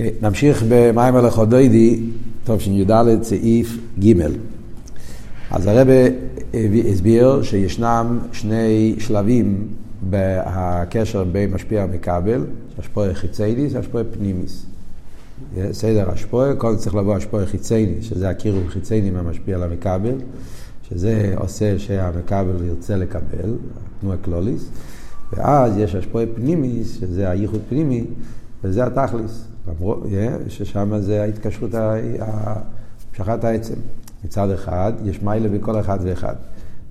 אוקיי, נמשיך במים הלך הודוידי, טוב שי"ד סעיף ג' אז הרב הסביר שישנם שני שלבים בהקשר בין משפיע המכבל, השפוע חיצייניס והשפוע פנימיס. סדר השפוע, קודם צריך לבוא השפוע חיצייני, שזה הקירוב חיצייני מהמשפיע על המכבל, שזה עושה שהמכבל ירצה לקבל, תנועה קלוליס, ואז יש השפוע פנימיס, שזה הייחוד פנימי, וזה התכליס. ששם זה ההתקשרות, המשכת העצם. מצד אחד, יש מיילה בכל אחד ואחד.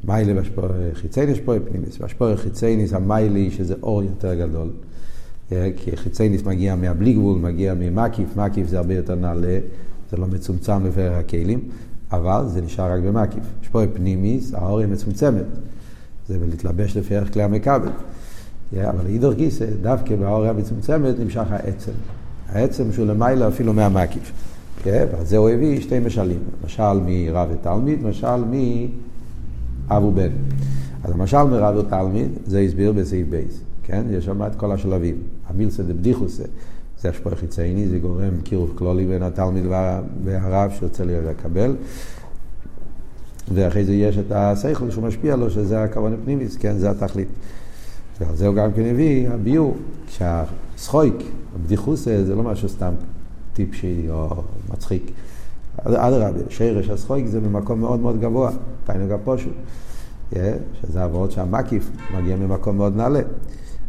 מיילה בשפור חיצייניס, שפור פנימיס. בשפור חיצייניס המיילי שזה אור יותר גדול. כי חיצייניס מגיע מהבלי גבול, מגיע ממקיף, מקיף זה הרבה יותר נעלה, זה לא מצומצם לפרק הכלים, אבל זה נשאר רק במקיף. שפור פנימיס, האור היא מצומצמת. זה להתלבש לפרק כלי המכבל. אבל אידור גיסא, דווקא באור המצומצמת נמשך העצם. העצם שהוא למעלה אפילו מהמקיף. כן? ועל זה הוא הביא שתי משלים, משל מרב ותלמיד, משל מאב ובן. אז המשל מרב ותלמיד, זה הסביר בסעיף בייס, כן? יש שם את כל השלבים. המילסא דבדיחוסא, זה השפוע חיצייני, זה גורם קירוב כלולי בין התלמיד והרב שרוצה לקבל. ואחרי זה יש את השכל שהוא משפיע לו, שזה הכוון הפנימיס, כן? זה התכלית. ועל זה הוא גם כן הביא, הביור, כשהסחויק, הבדיחוסה, זה לא משהו סתם טיפשי או מצחיק. אדרבה, שרש הסחויק זה ממקום מאוד מאוד גבוה, תיינוג הפושוט. שזה עבוד שהמקיף מגיע ממקום מאוד נעלה.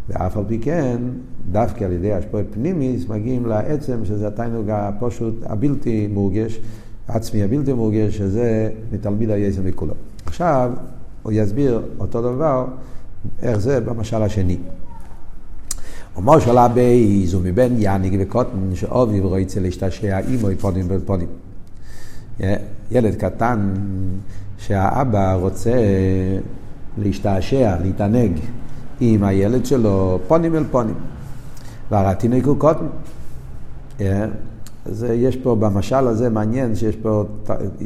ואף על פי כן, דווקא על ידי השפוע פנימיס, מגיעים לעצם שזה התיינוג הפושוט הבלתי מורגש, עצמי הבלתי מורגש, שזה מתלמיד היסר מכולו. עכשיו, הוא יסביר אותו דבר, איך זה במשל השני. ומשל הבייז הוא מבין יניג וקוטן שאובי ורוצה להשתשע עמו פונים בין פונים. ילד קטן שהאבא רוצה להשתעשע, להתענג עם הילד שלו פונים אל פונים. והרתינק הוא קוטן. אז יש פה, במשל הזה מעניין שיש פה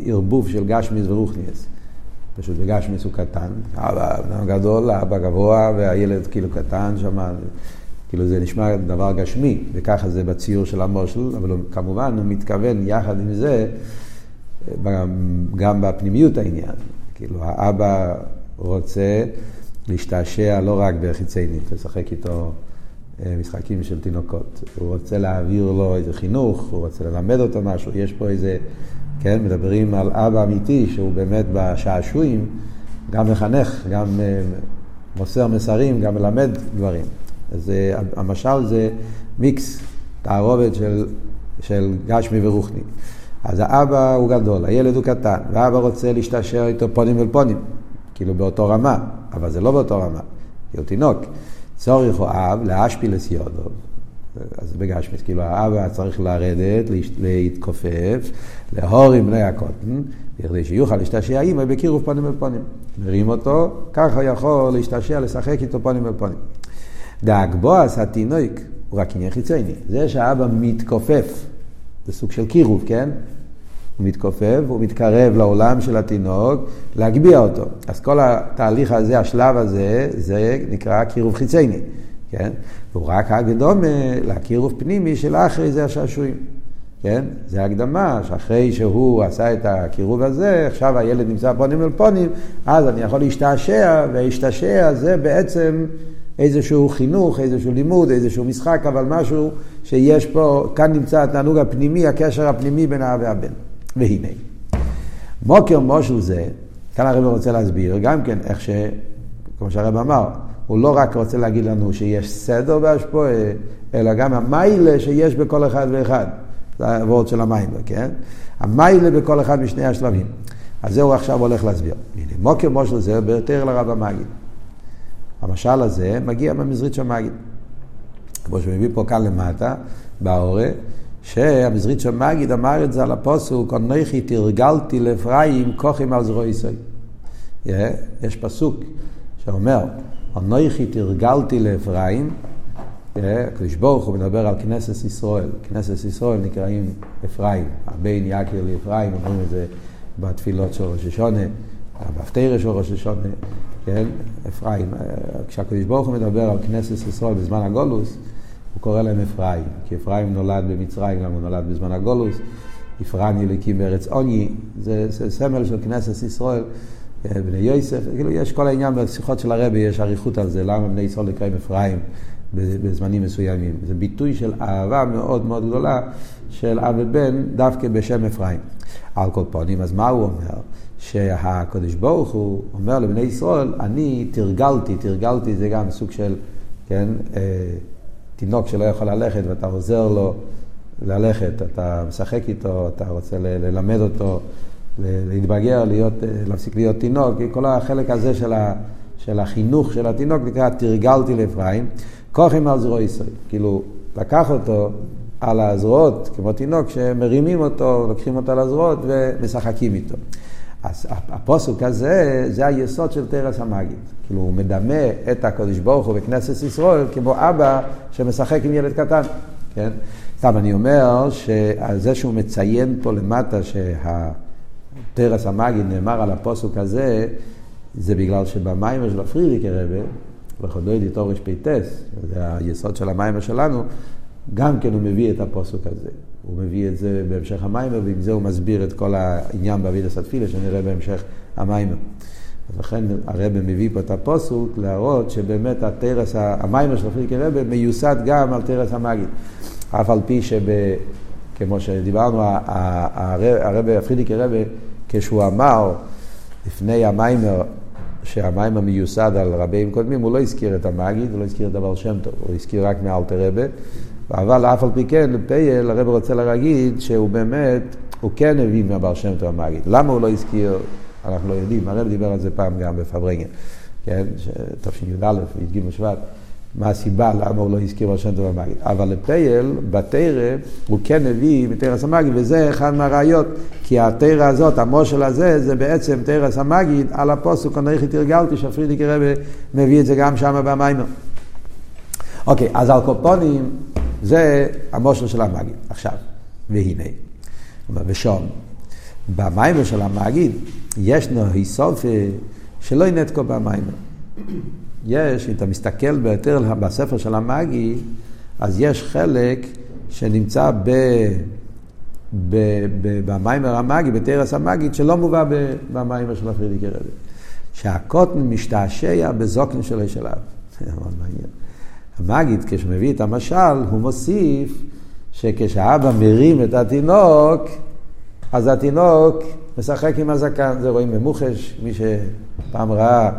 ערבוב של גשמיס ורוחניאס. פשוט בגשמיס הוא קטן, אבא גדול, אבא גבוה, והילד כאילו קטן שם. כאילו זה נשמע דבר גשמי, וככה זה בציור של המושל, אבל הוא, כמובן הוא מתכוון יחד עם זה גם בפנימיות העניין. כאילו האבא רוצה להשתעשע לא רק בחיציינים, לשחק איתו משחקים של תינוקות. הוא רוצה להעביר לו איזה חינוך, הוא רוצה ללמד אותו משהו, יש פה איזה, כן, מדברים על אבא אמיתי שהוא באמת בשעשועים, גם מחנך, גם מוסר מסרים, גם מלמד דברים. אז המשל זה מיקס, תערובת של, של גשמי ורוחני. אז האבא הוא גדול, הילד הוא קטן, והאבא רוצה להשתעשר איתו פונים אל פונים, כאילו באותו רמה, אבל זה לא באותו רמה, כי הוא תינוק. צורך הוא אב להשפיל לסיודו, אז בגשמית, כאילו האבא צריך לרדת, להתכופף, להורים בני הקוטן, כדי שיוכל להשתעשע אימא בקירוב פונים אל פונים. מרים אותו, ככה יכול להשתעשע, לשחק איתו פונים אל פונים. דאגבועס התינוק הוא רק עניין חיצוני. זה שהאבא מתכופף, זה סוג של קירוב, כן? הוא מתכופף, הוא מתקרב לעולם של התינוק, להגביה אותו. אז כל התהליך הזה, השלב הזה, זה נקרא קירוב חיצוני, כן? והוא רק הקדומה לקירוב פנימי של אחרי זה השעשועים. כן? זה הקדמה, שאחרי שהוא עשה את הקירוב הזה, עכשיו הילד נמצא פונים אל פונים, אז אני יכול להשתעשע, והשתעשע זה בעצם איזשהו חינוך, איזשהו לימוד, איזשהו משחק, אבל משהו שיש פה, כאן נמצא התענוג הפנימי, הקשר הפנימי בין האב והבן. והנה, מוקר מושל זה, כאן הרב רוצה להסביר, גם כן איך ש... כמו שהרב אמר, הוא לא רק רוצה להגיד לנו שיש סדר בהשפועה, אלא גם המיילה שיש בכל אחד ואחד. זה הוורד של המיילה, כן? המיילה בכל אחד משני השלבים. אז זה הוא עכשיו הולך להסביר. הנה, מוקר מושל זה ביותר לרב המגיד. המשל הזה מגיע מהמזרית מגיד. כמו שמביא פה כאן למטה, בהורה, שהמזרית של מגיד אמר את זה על הפוסוק, אנכי תרגלתי לאפרים כוחים על ישראל. יש פסוק שאומר, אנכי תרגלתי לאפרים, הקדוש ברוך הוא מדבר על כנסת ישראל, כנסת ישראל נקראים אפרים, הבן יקר לאפרים, אומרים את זה בתפילות של ראש השונה, בהפטרה של ראש השונה, כן, אפרים, כשהקדוש ברוך הוא מדבר על כנסת ישראל בזמן הגולוס, הוא קורא להם אפרים, כי אפרים נולד במצרים, גם הוא נולד בזמן הגולוס, יפרן יליקים בארץ עוני, זה, זה סמל של כנסת ישראל, אה, בני יוסף, כאילו יש כל העניין בשיחות של הרבי, יש אריכות על זה, למה בני ישראל נקראים אפרים בזמנים מסוימים. זה ביטוי של אהבה מאוד מאוד גדולה של אב ובן דווקא בשם אפרים. על כל פונים, אז מה הוא אומר? שהקדוש ברוך הוא אומר לבני ישראל, אני תרגלתי, תרגלתי זה גם סוג של, כן, אה, תינוק שלא יכול ללכת ואתה עוזר לו ללכת, אתה משחק איתו, אתה רוצה ללמד אותו, להתבגר, להיות, אה, להפסיק להיות תינוק, כל החלק הזה של, ה, של החינוך של התינוק נקרא תרגלתי לאפרים, כוחם על זרוע ישראל, כאילו לקח אותו על הזרועות, כמו תינוק שמרימים אותו, לוקחים אותו על הזרועות ומשחקים איתו. אז הפסוק הזה, זה היסוד של תורת המגיד. כאילו הוא מדמה את הקדוש ברוך הוא בכנסת ישראל כמו אבא שמשחק עם ילד קטן, כן? סתם אני אומר שזה שהוא מציין פה למטה שהתורת המגיד נאמר על הפסוק הזה, זה בגלל שבמאמר של הפריערדיקער רבי, לכה דודי תרפ"ט, זה היסוד של המאמר שלנו, גם כן הוא מביא את הפסוק הזה. הוא מביא את זה בהמשך המאמר, ועם זה הוא מסביר את כל העניין בעבודת התפילה שנראה בהמשך המאמר. ולכן הרב מביא פה את הפסוק להראות שבאמת התורת, המאמר של הפריערדיקער רבי מיוסד גם על תורת המגיד. אף על פי שב... כמו שדיברנו, הרב הפריערדיקער רבי, כשהוא אמר לפני המאמר, שהמאמר מיוסד על רבים קודמים, הוא לא הזכיר את המגיד, הוא לא הזכיר את הבעל שם טוב, הוא הזכיר רק מאלטער רבי. אבל אף על פי כן, לפייל, הרב רוצה להגיד שהוא באמת, הוא כן הביא מהבר שם טוב המגיד. למה הוא לא הזכיר, אנחנו לא יודעים, הרב דיבר על זה פעם גם בפברנגן, כן, תשי"א, י"ג שבט, מה הסיבה? למה הוא לא הזכיר בר שם טוב המגיד. אבל לפייל, בתרא, הוא כן הביא מתרס המגיד, וזה אחד מהראיות, כי התרא הזאת, המושל הזה, זה בעצם תרס המגיד על הפוסק, אנכי תרגלתי, שהפרידיקי רבי מביא את זה גם שם במיימר. אוקיי, אז על קופונים, זה המושל של המגיד. עכשיו, והנה, ושום, במיימר של המגיד, ישנו היסופה שלא ינתקו במיימר. יש, אם אתה מסתכל ביותר בספר של המגיד, אז יש חלק שנמצא ב... במיימר המגיד, בתרס המגיד, שלא מובא במיימר של הפרידיקי רבי. שהקוטן משתעשע בזוקן שלו של אב. זה מאוד מעניין. המגיד, כשמביא את המשל, הוא מוסיף שכשהאבא מרים את התינוק, אז התינוק משחק עם הזקן. זה רואים במוחש, מי שפעם ראה,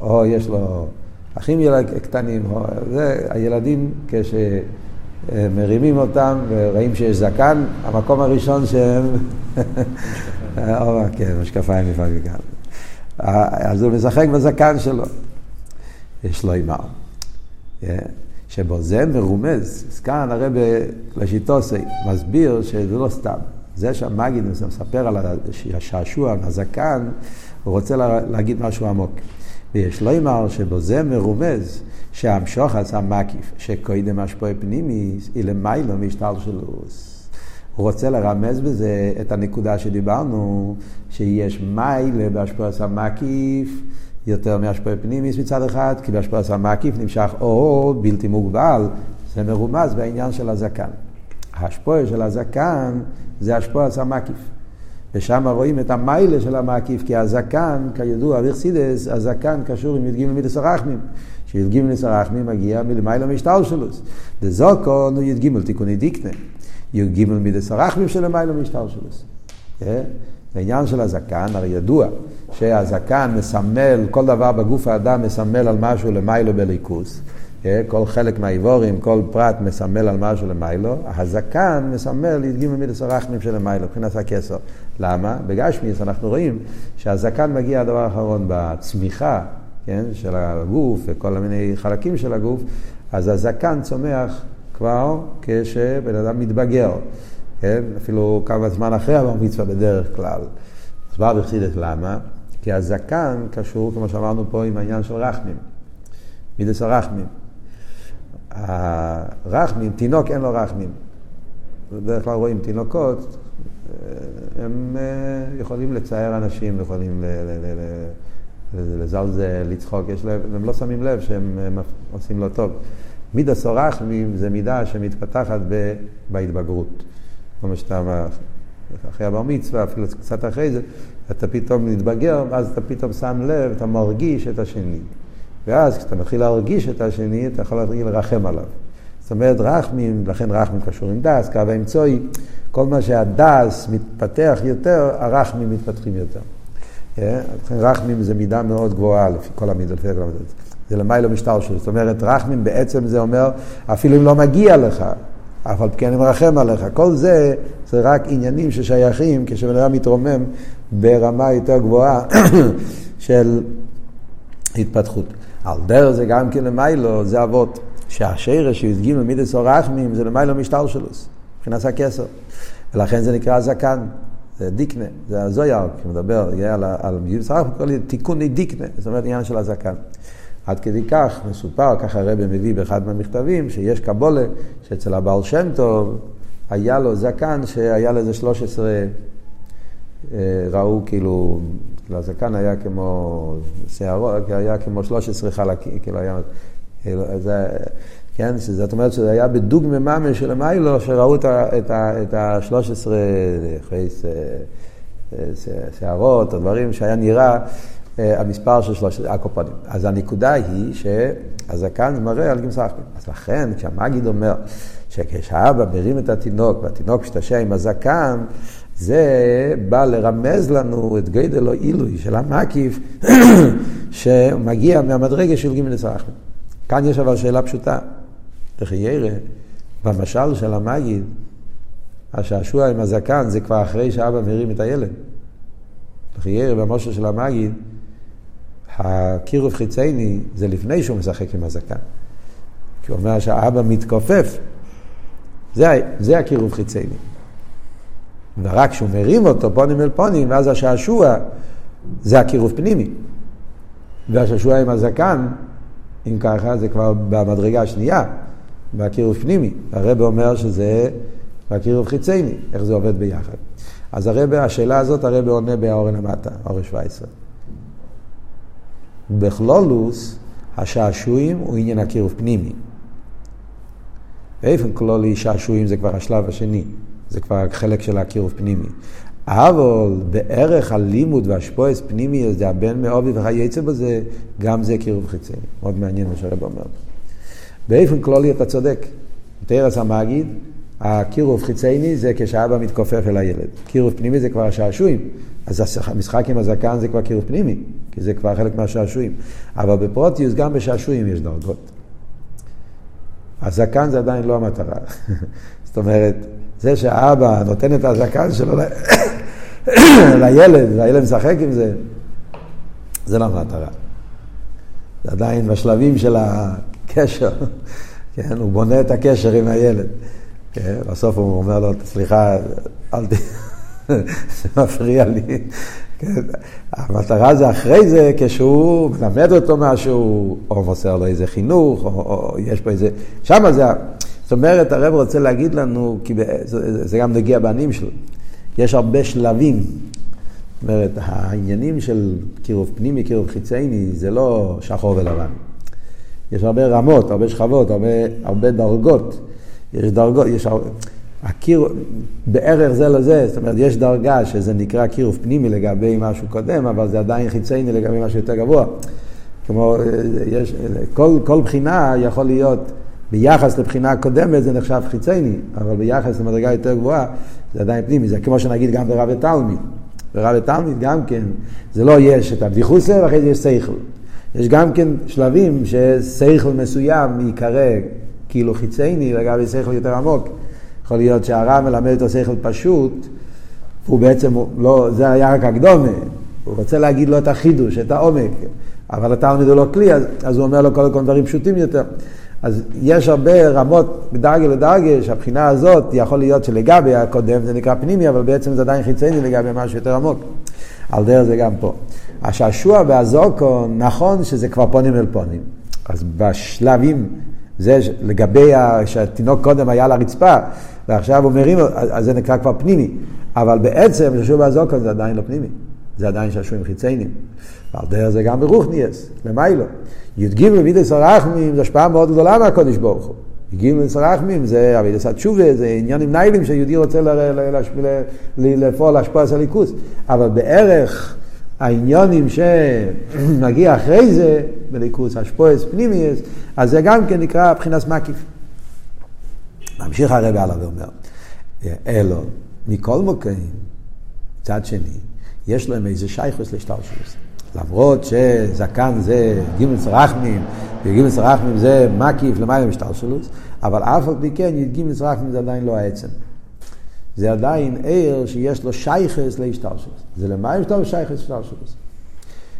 או יש לו אחים ילד, קטנים, או זה, הילדים כשמרימים אותם ורואים שיש זקן, המקום הראשון שהם... או, כן, משקפיים לפעמים גם. אז הוא משחק בזקן שלו. יש לו אימר. שבו זה מרומז, אז כאן הרב לשיטוסי מסביר שזה לא סתם. זה שהמגיד מספר על השעשוע, הזקן, הוא רוצה להגיד משהו עמוק. ויש לו אמר שבו זה מרומז שהמשוך עשה מקיף, שקודם השפועי פנימיס, היא למיילו משתלשלוס. הוא רוצה לרמז בזה את הנקודה שדיברנו, שיש מיילה בהשפוע עשה מקיף, יותר מהשפעה פנימיס מצד אחד, כי בהשפעה המקיף נמשך אור בלתי מוגבל, זה מרומז בעניין של הזקן. ההשפעה של הזקן זה השפעה המקיף. ושם רואים את המיילה של המקיף, כי הזקן, כידוע, אביכסידס, הזקן קשור עם י"ג מידס הרחמים. שי"ג מידס הרחמים מגיע מלמיילה משטר שלו. דזוקון הוא י"ג תיקוני דיקנה. י"ג מידס הרחמים של למיילה משטר שלו. כן? העניין של הזקן, הרי ידוע שהזקן מסמל, כל דבר בגוף האדם מסמל על משהו למיילו בליכוס. אה, כל חלק מהאיבורים, כל פרט מסמל על משהו למיילו. הזקן מסמל י"ג מידס הרחמים של למיילו, מבחינת הכסר. למה? בגשמיס אנחנו רואים שהזקן מגיע הדבר האחרון בצמיחה, כן, של הגוף וכל מיני חלקים של הגוף, אז הזקן צומח כבר כשבן אדם מתבגר. כן? אפילו כמה זמן אחרי הבר מצווה בדרך כלל. אז בא בחסידת למה? כי הזקן קשור, כמו שאמרנו פה, עם העניין של רחמים. מידס הרחמים. הרחמים, תינוק אין לו רחמים. בדרך כלל רואים תינוקות, הם אה, יכולים לצייר אנשים, יכולים לזלזל, לצחוק, יש להם, הם לא שמים לב שהם עושים לא טוב. מידה סורחמים זה מידה שמתפתחת בהתבגרות. כמו שאתה אחרי הבר מצווה, אפילו קצת אחרי זה, אתה פתאום מתבגר, ואז אתה פתאום שם לב, אתה מרגיש את השני. ואז כשאתה מתחיל להרגיש את השני, אתה יכול להתחיל לרחם עליו. זאת אומרת, רחמים, לכן רחמים קשור עם דס, קו האמצעי, כל מה שהדס מתפתח יותר, הרחמים מתפתחים יותר. אה? לכן רחמים זה מידה מאוד גבוהה לפי כל המידות. זה למיילו משטר שלו. זאת אומרת, רחמים בעצם זה אומר, אפילו אם לא מגיע לך, אף על פי כן אני מרחם עליך. כל זה, זה רק עניינים ששייכים כשבן אדם מתרומם ברמה יותר גבוהה של התפתחות. על דרך זה גם כן למיילו, זה אבות. שהשרש שהדגים למידס או רחמים זה למיילו משטר שלו, מבחינת הכסר. ולכן זה נקרא זקן, זה דיקנה, זה הזויר, כשמדבר על, על לי תיקון דיקנה, זאת אומרת עניין של הזקן. עד כדי כך מסופר, ככה הרב מביא באחד מהמכתבים, שיש קבולה, שאצל הבעל שם טוב היה לו זקן שהיה לזה 13, אה, ראו כאילו, לזקן היה כמו שערות, היה כמו 13 חלקים, כאילו היה, זה, כן, זאת אומרת שזה היה בדוגמא ממש של המיילו, שראו את ה-13 שערות, או דברים שהיה נראה אה, המספר של שלושת הקופונים. אז הנקודה היא שהזקן מראה על אחרים. אז לכן כשהמגיד אומר שכשהאבא מרים את התינוק והתינוק משתשע עם הזקן, זה בא לרמז לנו את גדל או עילוי של המקיף שמגיע מהמדרגה של גימל סרחים. כאן יש אבל שאלה פשוטה. איך ירא, במשל של המגיד, השעשוע עם הזקן זה כבר אחרי שאבא מרים את הילד. איך ירא במשל של המגיד, הקירוב חיצייני זה לפני שהוא משחק עם הזקן. כי הוא אומר שהאבא מתכופף, זה, זה הקירוב חיצייני. ורק כשהוא מרים אותו פונים אל פונים, ואז השעשוע זה הקירוב פנימי. והשעשוע עם הזקן, אם ככה, זה כבר במדרגה השנייה, בקירוב פנימי. הרב אומר שזה בקירוב חיצייני, איך זה עובד ביחד. אז הרב, השאלה הזאת הרב עונה באורן המטה, אורן 17. בכלולוס, השעשועים הוא עניין הקירוב פנימי. באופן כלולי שעשועים זה כבר השלב השני, זה כבר חלק של הקירוב פנימי. אבל בערך הלימוד והשפועס פנימי, זה הבן מעובי וכייצא בזה, גם זה קירוב חיצוני. מאוד מעניין מה שהרב אומר. באופן כללי אתה צודק. תרס המגיד, הקירוב חיצייני זה כשאבא מתכופף אל הילד. קירוב פנימי זה כבר השעשועים. אז המשחק עם הזקן זה כבר קירוב פנימי, כי זה כבר חלק מהשעשועים. אבל בפרוטיוס גם בשעשועים יש דרגות. הזקן זה עדיין לא המטרה. זאת אומרת, זה שהאבא נותן את הזקן שלו לילד, והילד משחק עם זה, זה לא המטרה. זה עדיין בשלבים של הקשר, כן? הוא בונה את הקשר עם הילד. כן? בסוף הוא אומר לו, סליחה, אל ת... זה מפריע לי. כן? המטרה זה אחרי זה, כשהוא מלמד אותו משהו, או מוסר לו איזה חינוך, או, או יש פה איזה... שם זה... זאת אומרת, הרב רוצה להגיד לנו, כי זה, זה גם נגיע בעניים שלו. יש הרבה שלבים. זאת אומרת, העניינים של קירוב פנימי, קירוב חיצייני, זה לא שחור ולבן. יש הרבה רמות, הרבה שכבות, הרבה, הרבה דרגות. יש דרגות, יש... הקיר, בערך זה לזה, זאת אומרת, יש דרגה שזה נקרא קירוב פנימי לגבי משהו קודם, אבל זה עדיין חיצייני לגבי משהו יותר גבוה. כמו, יש, כל, כל בחינה יכול להיות, ביחס לבחינה הקודמת זה נחשב חיצייני, אבל ביחס למדרגה יותר גבוהה זה עדיין פנימי. זה כמו שנגיד גם ברב ותלמיד. ברב ותלמיד גם כן, זה לא יש את הבדיחוסה ואחרי זה יש סייכל. יש גם כן שלבים שסייכל מסוים ייקרא כאילו חיצייני לגבי סייכל יותר עמוק. יכול להיות שהרב מלמד אותו שכל פשוט, הוא בעצם, לא, זה היה רק הקדומה, הוא רוצה להגיד לו את החידוש, את העומק, אבל התלמיד הוא לא כלי, אז, אז הוא אומר לו קודם כל דברים פשוטים יותר. אז יש הרבה רמות מדרגה לדרגה, שהבחינה הזאת יכול להיות שלגבי הקודם זה נקרא פנימי, אבל בעצם זה עדיין חיצייני לגבי משהו יותר עמוק. על דרך זה גם פה. השעשוע והזוקו, נכון שזה כבר פונים אל פונים. אז בשלבים, זה לגבי שהתינוק קודם היה על הרצפה, ועכשיו הוא מרים, אז זה נקרא כבר פנימי. אבל בעצם, ישוב הזוקון זה עדיין לא פנימי. זה עדיין שעשועים חיציינים. ועל דרך זה גם נהייס, למיילו. י"ג מידס הרחמים זה השפעה מאוד גדולה מהקודש ברוך הוא. י"ג מידס הרחמים זה אבידס התשובה, זה עניינים ניילים שיהודי רוצה לפעול להשפוע על הליכוס. אבל בערך העניונים שמגיע אחרי זה, בליכוס השפועס פנימיוס, אז זה גם כן נקרא מבחינת מקיף. ממשיך הרב הלאה ואומר, אלו, מכל מוקרים, מצד שני, יש להם איזה שייכוס להשתלשלוס. למרות שזקן זה גימל צרחמים, וגימל צרחמים זה מקיף למעלה משתלשלוס, אבל אף על פי כן גימל צרחמים זה עדיין לא העצם. זה עדיין ער שיש לו שייכס להשתלשלוס. זה למה יש לו שייכס להשתלשלוס?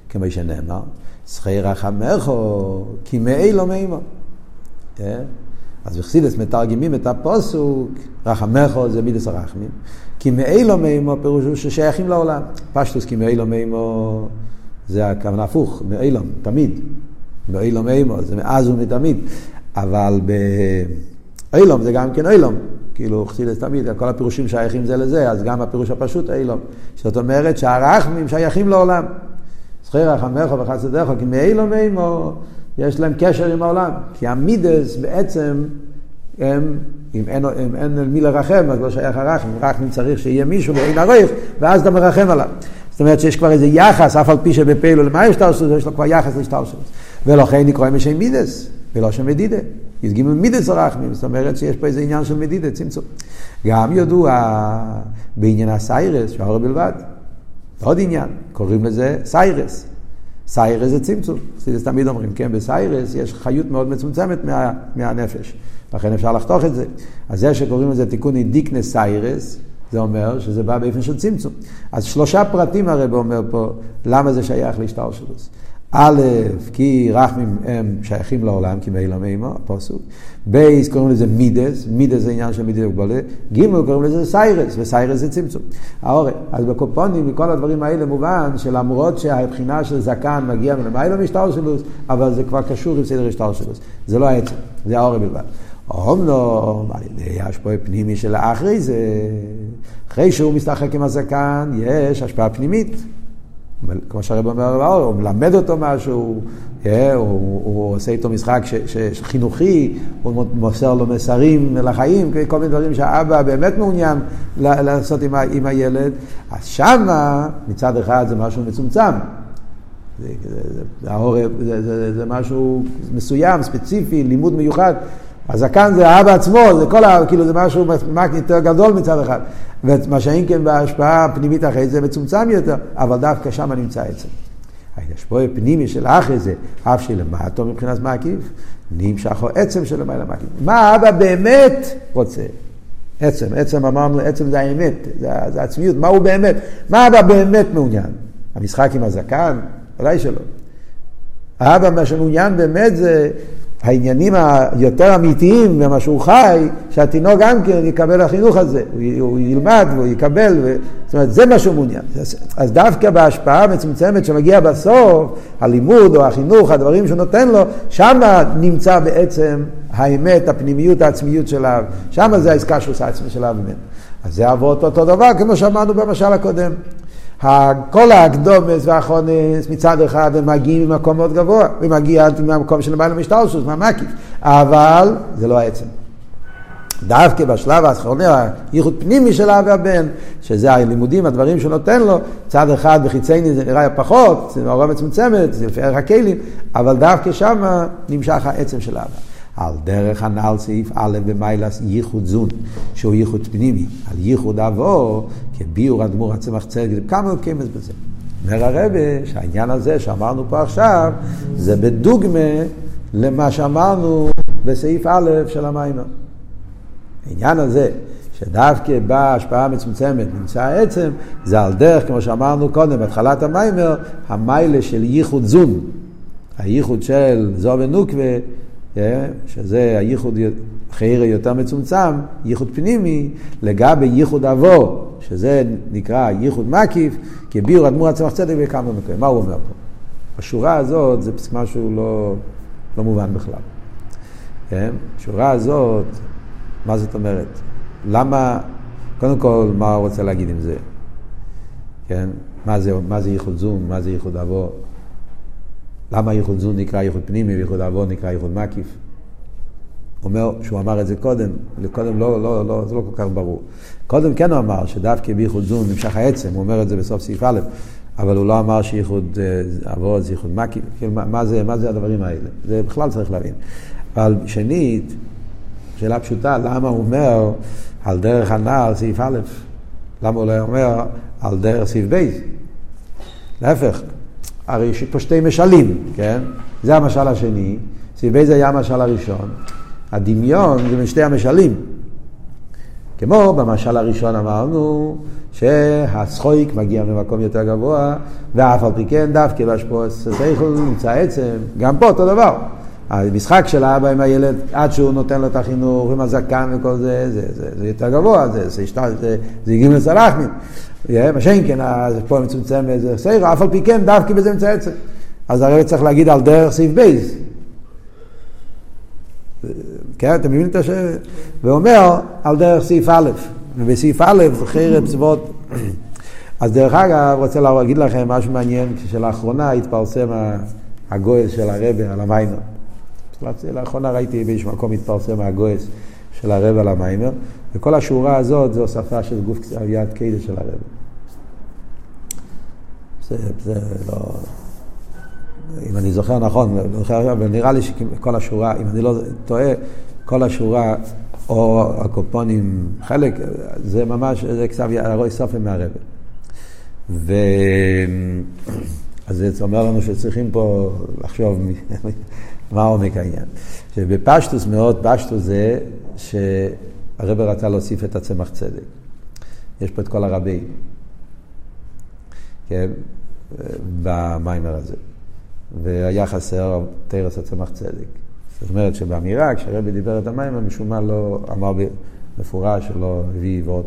כמו שנאמר, שכי רחמךו, כי מאי לא מימו. כן? אז בחסידס מתרגמים את הפוסוק, רחמךו זה מידס הרחמים, כי מאילו מימו פירוש הוא ששייכים לעולם. פשטוס כי מאילו מימו זה הכוונה הפוך, מאילום, תמיד. מאילום מימו, זה מאז ומתמיד. אבל באילום זה גם כן אילום. כאילו חסידס תמיד, כל הפירושים שייכים זה לזה, אז גם הפירוש הפשוט אילום. זאת אומרת שהרחמים שייכים לעולם. זכיר רחמך וחסדך, כי מאילום מימו יש להם קשר עם העולם. כי המידס בעצם הם, אם אין, אם אין מי לרחם, אז לא שייך הרחם. רחם צריך שיהיה מישהו ואין עריך, ואז אתה מרחם עליו. זאת אומרת שיש כבר איזה יחס, אף על פי שבפעילו למה יש יש לו כבר יחס לשתרסוס. ולכן נקרא משם מידס, ולא שם מדידה. י"ג מידס הרחמים, זאת אומרת שיש פה איזה עניין של מדידה, צמצום. גם ידוע בעניין הסיירס, שער בלבד. עוד עניין, קוראים לזה סיירס. סיירס זה צמצום. זה תמיד אומרים, כן, בסיירס יש חיות מאוד מצומצמת מה, מהנפש. לכן אפשר לחתוך את זה. אז זה שקוראים לזה תיקון אינדיקנס סיירס, זה אומר שזה בא באופן של צמצום. אז שלושה פרטים הרב אומר פה, למה זה שייך להשתלשלוס. א', כי רחמים הם שייכים לעולם, כי מאילם אימו, הפוסוק. ב' קוראים לזה מידות, מידות זה עניין של מידה וגבולה. ג' קוראים לזה סיירס, וסיירס זה צמצום. הארה, אז בכל אופן, מכל הדברים האלה מובן שלמרות שהבחינה של זקן מגיע מלמעלה מהשתלשלות, אבל זה כבר קשור עם סדר השתלשלות. זה לא העצם, זה הארה בלבד. אומנם על ידי השפעה פנימי של האחרי זה, אחרי שהוא משחק עם הזקן, יש השפעה פנימית. כמו שהרב אומר, הוא מלמד אותו משהו, אה, הוא, הוא עושה איתו משחק ש, ש, חינוכי, הוא מוסר לו מסרים לחיים, כל מיני דברים שהאבא באמת מעוניין לעשות עם, עם הילד. אז שמה, מצד אחד זה משהו מצומצם. זה, זה, זה, זה, זה משהו מסוים, ספציפי, לימוד מיוחד. הזקן זה האבא עצמו, זה כל ה... כאילו זה משהו יותר גדול מצד אחד. ומה שאין כן בהשפעה הפנימית אחרי זה מצומצם יותר, אבל דווקא שם נמצא עצם. ההשפעה הפנימי של האחרי זה, אף שלמטו מבחינת מקיף, נמשך עצם של למעלה מקיף. מה האבא באמת רוצה? עצם, עצם אמרנו, עצם זה האמת, זה, זה עצמיות, מה הוא באמת? מה האבא באמת מעוניין? המשחק עם הזקן? ודאי שלא. האבא, מה שמעוניין באמת זה העניינים היותר אמיתיים ממה שהוא חי, שהתינוק גם כן יקבל החינוך הזה, הוא, הוא ילמד והוא יקבל, ו... זאת אומרת, זה מה שהוא מעוניין. אז דווקא בהשפעה המצומצמת שמגיע בסוף, הלימוד או החינוך, הדברים שהוא נותן לו, שם נמצא בעצם האמת, הפנימיות, העצמיות של האב. שם זה העסקה שהוא עושה עצמי של האב ממנו. אז זה אבות אותו דבר, כמו שאמרנו במשל הקודם. כל הקדומס והחונס מצד אחד הם מגיעים ממקום מאוד גבוה, ומגיע עד מהמקום של למעלה משטלשוס, מהמקיף, אבל זה לא העצם. דווקא בשלב האחרון, הייחוד פנימי של האב והבן, שזה הלימודים, הדברים שהוא נותן לו, צד אחד בחיצייני זה נראה פחות, זה נורא מצומצמת, זה לפי ערך הכלים, אבל דווקא שם נמשך העצם של האב. על דרך הנ"ל סעיף א' במיילס ייחוד זון, שהוא ייחוד פנימי, על ייחוד אבו, כביאור אדמו"ר הצמח צדק, כמה קמס בזה. אומר הרבה שהעניין הזה שאמרנו פה עכשיו, זה בדוגמה למה שאמרנו בסעיף א' של המיימר. העניין הזה, שדווקא בהשפעה מצומצמת נמצא העצם, זה על דרך, כמו שאמרנו קודם, בהתחלת המיימר, המיילה של ייחוד זון. הייחוד של זו ונוקווה? שזה הייחוד חייר יותר מצומצם, ייחוד פנימי, לגבי ייחוד אבו, שזה נקרא ייחוד מקיף, כביאור אדמו"ר הצמח צדק בכמה מקרים. מה הוא אומר פה? השורה הזאת זה משהו לא, לא מובן בכלל. כן? השורה הזאת, מה זאת אומרת? למה, קודם כל, מה הוא רוצה להגיד עם זה? כן? מה זה, מה זה ייחוד זון, מה זה ייחוד אבו, למה ייחוד זון נקרא ייחוד פנימי וייחוד אבו נקרא ייחוד מקיף. אומר שהוא אמר את זה קודם, קודם לא, לא, לא, זה לא כל כך ברור. קודם כן הוא אמר שדווקא בייחוד זון נמשך העצם, הוא אומר את זה בסוף סעיף א', אבל הוא לא אמר שייחוד אה, אבות זה ייחוד מקיף, כאילו, מה, מה, זה, מה זה הדברים האלה? זה בכלל צריך להבין. אבל שנית, שאלה פשוטה, למה הוא אומר על דרך הנעל סעיף א', למה הוא לא אומר על דרך סעיף ב'? להפך, הרי יש פה שתי משלים, כן? זה המשל השני, ב' זה היה המשל הראשון. הדמיון זה משתי המשלים. כמו במשל הראשון אמרנו שהסחויק מגיע ממקום יותר גבוה, ואף על פי כן דווקא בהשפוע סייכל נמצא עצם, גם פה אותו דבר. המשחק של האבא עם הילד, עד שהוא נותן לו את החינוך עם הזקן וכל זה, זה, זה, זה יותר גבוה, זה, זה, זה, זה, זה הגיע לצלחמין. מה שאין כן, פה מצומצם איזה סייכל, אף על פי כן דווקא בזה עצם. אז הרי צריך להגיד על דרך סעיף בייס. כן, אתם מבינים את השאלה? ואומר על דרך סעיף א', ובסעיף א' זה חרב צבאות. אז דרך אגב, רוצה להגיד לכם משהו מעניין, כשלאחרונה התפרסם הגויס של הרבה על המיימר. לאחרונה ראיתי באיזשהו מקום התפרסם הגויס של הרבה על המיימר, וכל השורה הזאת זה הוספה של גוף יד קדש של הרבה. זה, זה לא... אם אני זוכר נכון, אבל נראה לי שכל השורה, אם אני לא טועה, כל השורה, או הקופונים, חלק, זה ממש, זה כתב הרוי סופר מהרבה. ו... אז זה אומר לנו שצריכים פה לחשוב מה עומק העניין. שבפשטוס מאוד, פשטוס זה שהרבה רצה להוסיף את הצמח צדק. יש פה את כל הרבים, כן, במיימר הזה. והיה חסר תרס הצמח צדק. זאת אומרת שבאמירה, כשהרבי דיבר את המים, משום מה לא אמר במפורש, שלא הביא ועוד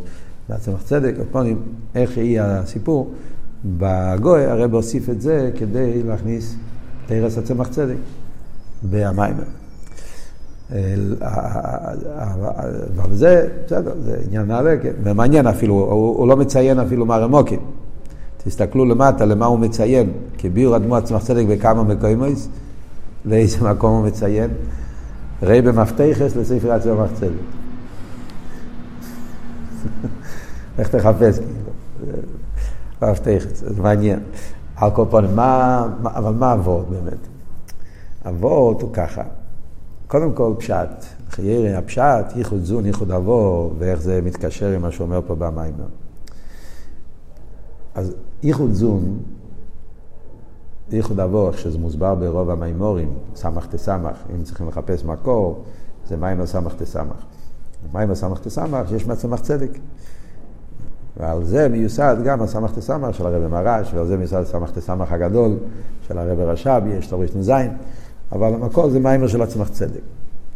לצמח צדק. הפונים, איך יהיה הסיפור, בגוי הרבי הוסיף את זה כדי להכניס תרס הצמח צדק במים. אבל זה, בסדר, זה עניין נעלה, כן. ומעניין אפילו, הוא, לא מציין אפילו מה רמוקים. תסתכלו למטה למה הוא מציין, כביאור אדמו עצמך צדק בכמה מקומות, לאיזה מקום הוא מציין? ראי במפתחס לספר עצמך צדק. איך תחפש, כאילו. מפתחס, זה מעניין. על כל פנים, אבל מה אבות באמת? אבות הוא ככה, קודם כל פשט, חיירי הפשט, ייחוד זון, ייחוד אבו, ואיך זה מתקשר עם מה שאומר פה במיימר. אז ייחוד זון, ייחוד אבו, איך שזה מוסבר ברוב המימורים, סמך תסמך, אם צריכים לחפש מקור, זה מים סמך תסמך. מים סמך תסמך, שיש מצמח צדק. ועל זה מיוסד גם הסמך תסמך של הרבי מרש, ועל זה מיוסד הסמך תסמך הגדול של הרבי רש"ב, יש תורש נ"ז, אבל המקור זה מיימר של הצמח צדק.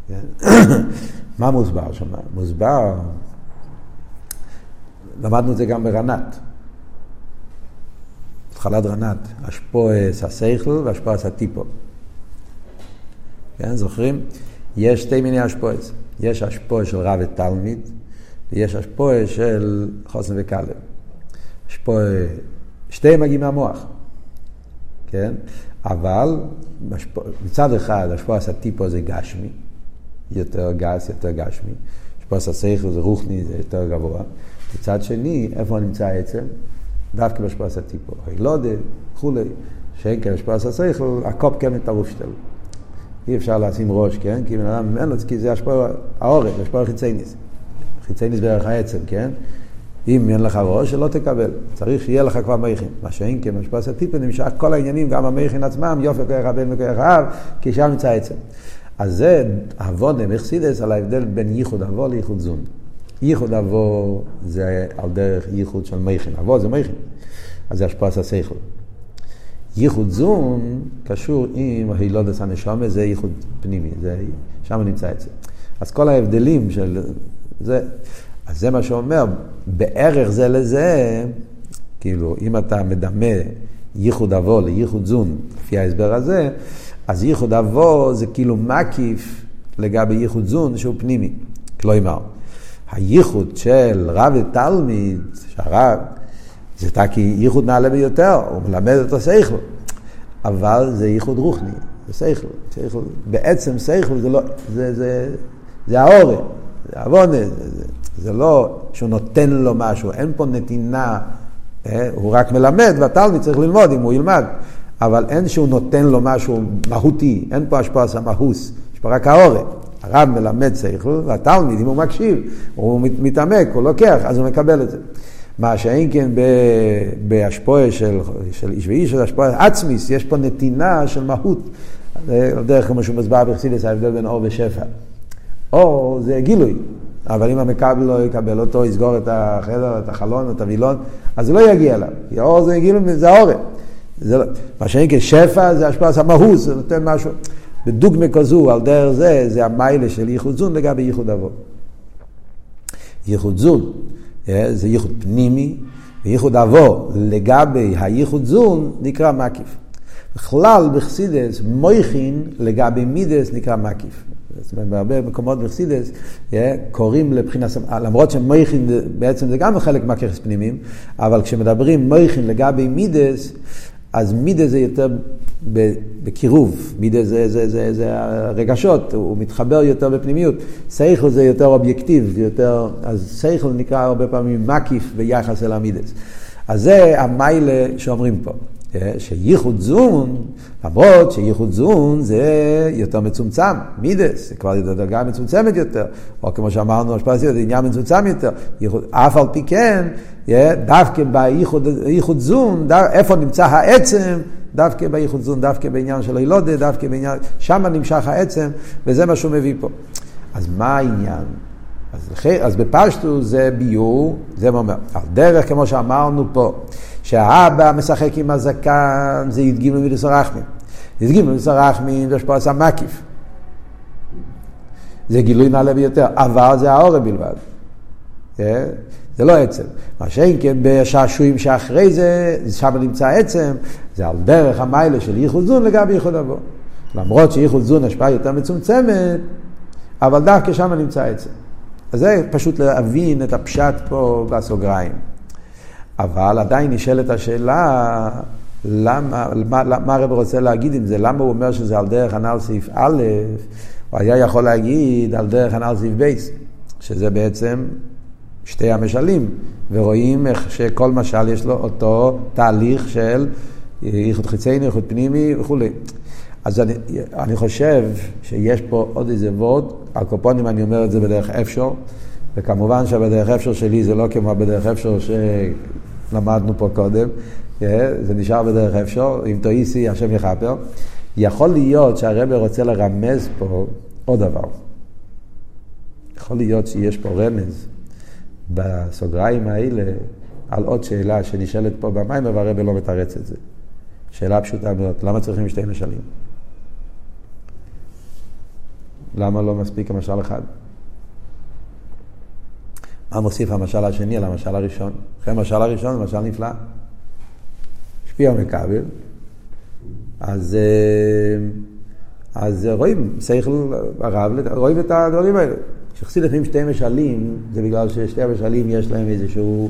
מה מוסבר שם? מוסבר, למדנו את זה גם ברנת. התחלת רנת, אשפועס הסייכל ואשפועס הטיפו. כן, זוכרים? יש שתי מיני אשפועס. יש אשפועס של רב ותלמיד, ויש אשפועס של חוסן וכלב. אשפועס, שתיהם מגיעים מהמוח, כן? אבל מצד אחד אשפועס הטיפו זה גשמי, יותר גס, יותר גשמי. אשפועס הסייכל זה רוחני, זה יותר גבוה. מצד שני, איפה נמצא העצם? דווקא בשפרס הטיפו. הילודה, וכולי, שאין כן בשפרס השכל, הקופ כן מטרוף שלו. אי אפשר לשים ראש, כן? כי בן אדם לו, כי זה השפוע העורף, השפוע חיצייניס. חיצייניס בערך העצם, כן? אם אין לך ראש, שלא תקבל. צריך שיהיה לך כבר מייכין. מה שאין כן, בשפרס הטיפו נמשך כל העניינים, גם המייכין עצמם, יופי כוח הבן וכוח האב, כי שם נמצא עצם. אז זה אבונם, אכסידס, על ההבדל בין ייחוד אבו לייחוד זון. ייחוד אבו זה על דרך ייחוד של מייכין. אבו זה מייכין. אז זה השפעת השכל. ייחוד זון קשור עם הילודס הנשומה, זה ייחוד פנימי, זה, שם נמצא זה. אז כל ההבדלים של זה, אז זה מה שאומר, בערך זה לזה, כאילו, אם אתה מדמה ייחוד אבו לייחוד זון, לפי ההסבר הזה, אז ייחוד אבו זה כאילו מקיף לגבי ייחוד זון שהוא פנימי. כלומר, הייחוד של רב ותלמיד, שהרב, זה תקי ייחוד נעלה ביותר, הוא מלמד אותו שכל. אבל זה ייחוד רוחני, זה שכל. שכל. בעצם שכל זה לא, זה, זה, זה האורן, זה עוונה, זה, זה, זה לא שהוא נותן לו משהו, אין פה נתינה, אה? הוא רק מלמד והתלמיד צריך ללמוד אם הוא ילמד, אבל אין שהוא נותן לו משהו מהותי, אין פה השפעה סמאוס, יש פה רק האורן. הרב מלמד שכל, והתלמיד, אם הוא מקשיב, הוא מתעמק, הוא לוקח, אז הוא מקבל את זה. מה שאין כן בהשפועה של, של איש ואיש, של השפועה עצמיס, יש פה נתינה של מהות. דרך כמו שהוא מסבר בחסידס, ההבדל בין אור ושפע. אור זה גילוי, אבל אם המקבל לא יקבל אותו, יסגור את החדר, את החלון, את הווילון, אז זה לא יגיע אליו. כי אור זה גילוי, זה האורן. זה לא, מה שאין כשפע זה השפעה, זה המהות, זה נותן משהו. בדוגמה כזו, על דרך זה, זה המיילה של ייחוד זון לגבי ייחוד אבות. ייחוד זון אה, זה ייחוד פנימי, וייחוד אבו לגבי הייחוד זון נקרא מקיף. בכלל בחסידס מויכין לגבי מידס נקרא מקיף. זאת אומרת, בהרבה מקומות בחסידס קוראים לבחינה, למרות שמויכין בעצם זה גם חלק מהככס פנימיים, אבל כשמדברים מויכין לגבי מידס, אז מידה זה יותר בקירוב, מידה זה, זה, זה, זה הרגשות, הוא מתחבר יותר בפנימיות. סייכל זה יותר אובייקטיב, יותר, אז סייכל נקרא הרבה פעמים מקיף ביחס אל המידס. אז זה המיילה שאומרים פה. אה, שייחוד זון, למרות שייחוד זון זה יותר מצומצם, מידס, זה כבר דרגה מצומצמת יותר, או כמו שאמרנו, זה עניין מצומצם יותר, אף על פי כן, דווקא בייחוד זון, איפה נמצא העצם, דווקא בייחוד זון, דווקא בעניין של הילודה, דווקא בעניין, שם נמשך העצם, וזה מה שהוא מביא פה. אז מה העניין? אז, אז בפשטו זה ביור, זה מה אומר, דרך כמו שאמרנו פה, שהאבא משחק עם הזקן, זה י"ג מידוס הרחמים. י"ג זה השפעה מקיף. זה גילוי נעלה ביותר, אבל זה האורם בלבד. אה? זה לא עצם. מה שאין כן בשעשועים שאחרי זה, שם נמצא עצם, זה על דרך המיילה של ייחוד זון לגבי ייחוד אבו. למרות שייחוד זון השפעה יותר מצומצמת, אבל דווקא שם נמצא עצם. אז זה פשוט להבין את הפשט פה בסוגריים. אבל עדיין נשאלת השאלה, למה, מה, מה הרב רוצה להגיד עם זה? למה הוא אומר שזה על דרך הנ"ל סעיף א', הוא היה יכול להגיד על דרך הנ"ל סעיף ב', שזה בעצם שתי המשלים, ורואים איך שכל משל יש לו אותו תהליך של איכות חיצייני, איכות פנימי וכולי. אז אני, אני חושב שיש פה עוד איזה וורד, על קופונים אני אומר את זה בדרך אפשר, וכמובן שבדרך אפשר שלי זה לא כמו בדרך אפשר שלמדנו פה קודם, אה, זה נשאר בדרך אפשר, אם תאיסי השם יכפר. יכול להיות שהרבר רוצה לרמז פה עוד דבר. יכול להיות שיש פה רמז בסוגריים האלה על עוד שאלה שנשאלת פה במים, אבל הרבר לא מתרץ את זה. שאלה פשוטה מאוד, למה צריכים שתי משלים? למה לא מספיק המשל אחד? מה מוסיף המשל השני על המשל הראשון? אחרי המשל הראשון, משל נפלא. השפיע מכבל, אז, אה, אז רואים, שכל הרב, רואים את הדברים האלה. כשחסיד לפעמים שתי משלים, זה בגלל ששתי המשלים יש להם איזשהו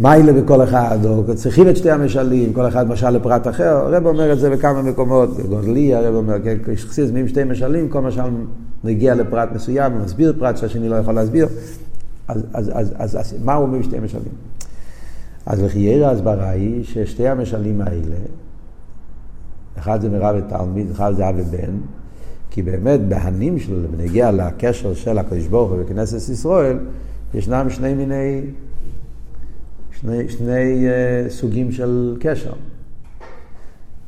מיילה בכל אחד, או צריכים את שתי המשלים, כל אחד משל לפרט אחר, הרב אומר את זה בכמה מקומות, גודלי הרב אומר, כן, כשחסיד לפעמים שתי משלים, כל משל מגיע לפרט מסוים, מסביר פרט שהשני לא יכול להסביר, אז, אז, אז, אז, אז מה הוא אומר בשתי משלים? אז לחייר ההסברה היא ששתי המשלים האלה, אחד זה מרב ותלמיד, אחד זה אב ובן, כי באמת בהנים שלו, בנגיע לקשר של הקדוש ברוך הוא בכנסת ישראל, ישנם שני מיני, שני, שני uh, סוגים של קשר.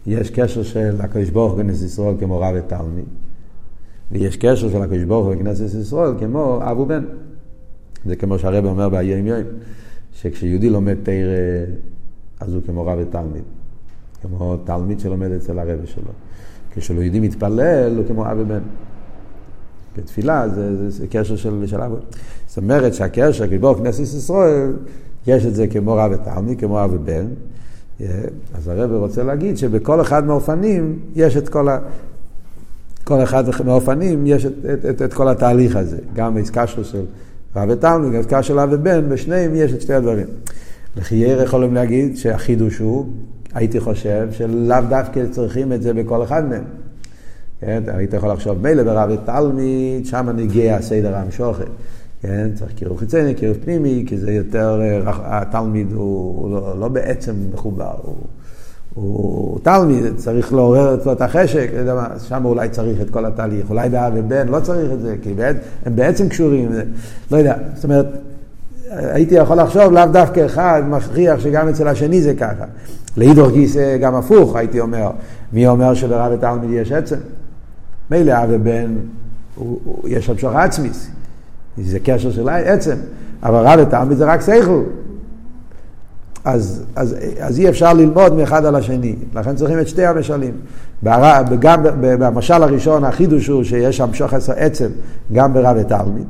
יש קשר של הקדוש ברוך הוא בכנסת ישראל כמו רב ותלמיד, ויש קשר של הקדוש ברוך הוא בכנסת ישראל כמו אב ובן. זה כמו שהרב אומר ביום יום, שכשיהודי לומד תרא, אז הוא כמו רב ותלמיד. כמו תלמיד שלומד אצל הרב שלו. כשלא יהודי מתפלל, הוא כמו אב ובן. בתפילה זה, זה, זה קשר של, של אב. זאת אומרת שהקשר, כבור כנסת ישראל, יש את זה כמו רב ותלמיד, כמו אב ובן. אז הרב רוצה להגיד שבכל אחד מהאופנים יש את כל ה... כל אחד מהאופנים יש את, את, את, את כל התהליך הזה, גם בעסקה שלו של רב ותלמיד, גם בעסקה של אב ובן, בשניהם יש את שתי הדברים. לחייר יכולים להגיד שהחידוש הוא, הייתי חושב, שלאו דווקא צריכים את זה בכל אחד מהם. כן? היית יכול לחשוב, מילא ברב ותלמיד, שם נגיע הסדר המשוכן. כן? צריך קירוב חיצוני, קירוב פנימי, כי זה יותר, אה, התלמיד הוא, הוא לא, לא בעצם מחובר, הוא, הוא תלמיד, צריך לעורר אצלו את החשק, שם אולי צריך את כל התהליך, אולי באב ובן לא צריך את זה, כי הם בעצם קשורים, לא יודע, זאת אומרת, הייתי יכול לחשוב לאו דווקא אחד מכריח שגם אצל השני זה ככה. לאידור גיסא גם הפוך, הייתי אומר. מי אומר שברב ותלמיד יש עצם? מילא אב ובן, יש המשוך עצמיס. זה קשר של עצם. אבל רב ותלמיד זה רק שכל. אז, אז, אז אי אפשר ללמוד מאחד על השני, לכן צריכים את שתי המשלים. גם במשל הראשון החידוש הוא שיש המשוך עצם גם ברב ותלמיד.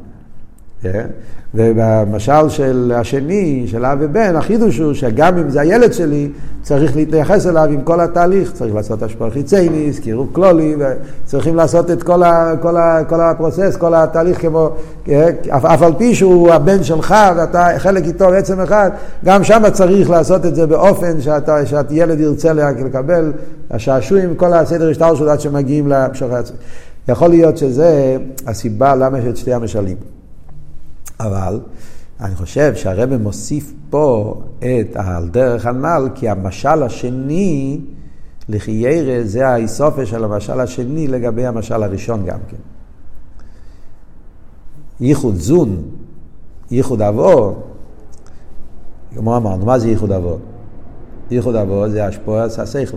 כן? ובמשל של השני, של אב ובן, החידוש הוא שגם אם זה הילד שלי, צריך להתייחס אליו עם כל התהליך. צריך לעשות השפעה חיצייניס, קירוב קלולי, וצריכים לעשות את כל, ה, כל, ה, כל הפרוסס, כל התהליך כמו, אף, אף על פי שהוא הבן שלך ואתה חלק איתו עצם אחד, גם שם צריך לעשות את זה באופן שאתה, שהילד ירצה לקבל, השעשועים, כל הסדר השטר שלו עד שמגיעים לפשרה. יכול להיות שזה הסיבה למה יש את שתי המשלים. אבל אני חושב שהרבא מוסיף פה את על דרך הנ"ל, כי המשל השני, לחיירא, זה האיסופה של המשל השני לגבי המשל הראשון גם כן. ייחוד זון, ייחוד אבו, כמו אמרנו, מה זה ייחוד אבו? ייחוד אבו זה השפועס השכל.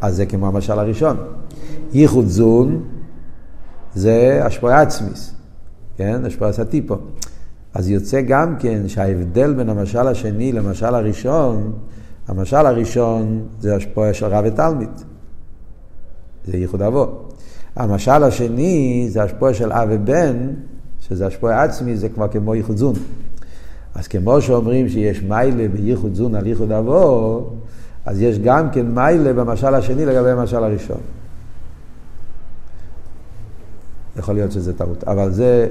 אז זה כמו המשל הראשון. ייחוד זון זה השפועה עצמיס. כן? השפעה סטיפו. אז יוצא גם כן שההבדל בין המשל השני למשל הראשון, המשל הראשון זה השפעה של רב ותלמיד. זה ייחוד אבו. המשל השני זה השפעה של אב ובן, שזה השפעה עצמי, זה כבר כמו ייחוד זון. אז כמו שאומרים שיש מיילה בייחוד זון על ייחוד אבו, אז יש גם כן מיילה במשל השני לגבי המשל הראשון. יכול להיות שזה טעות, אבל זה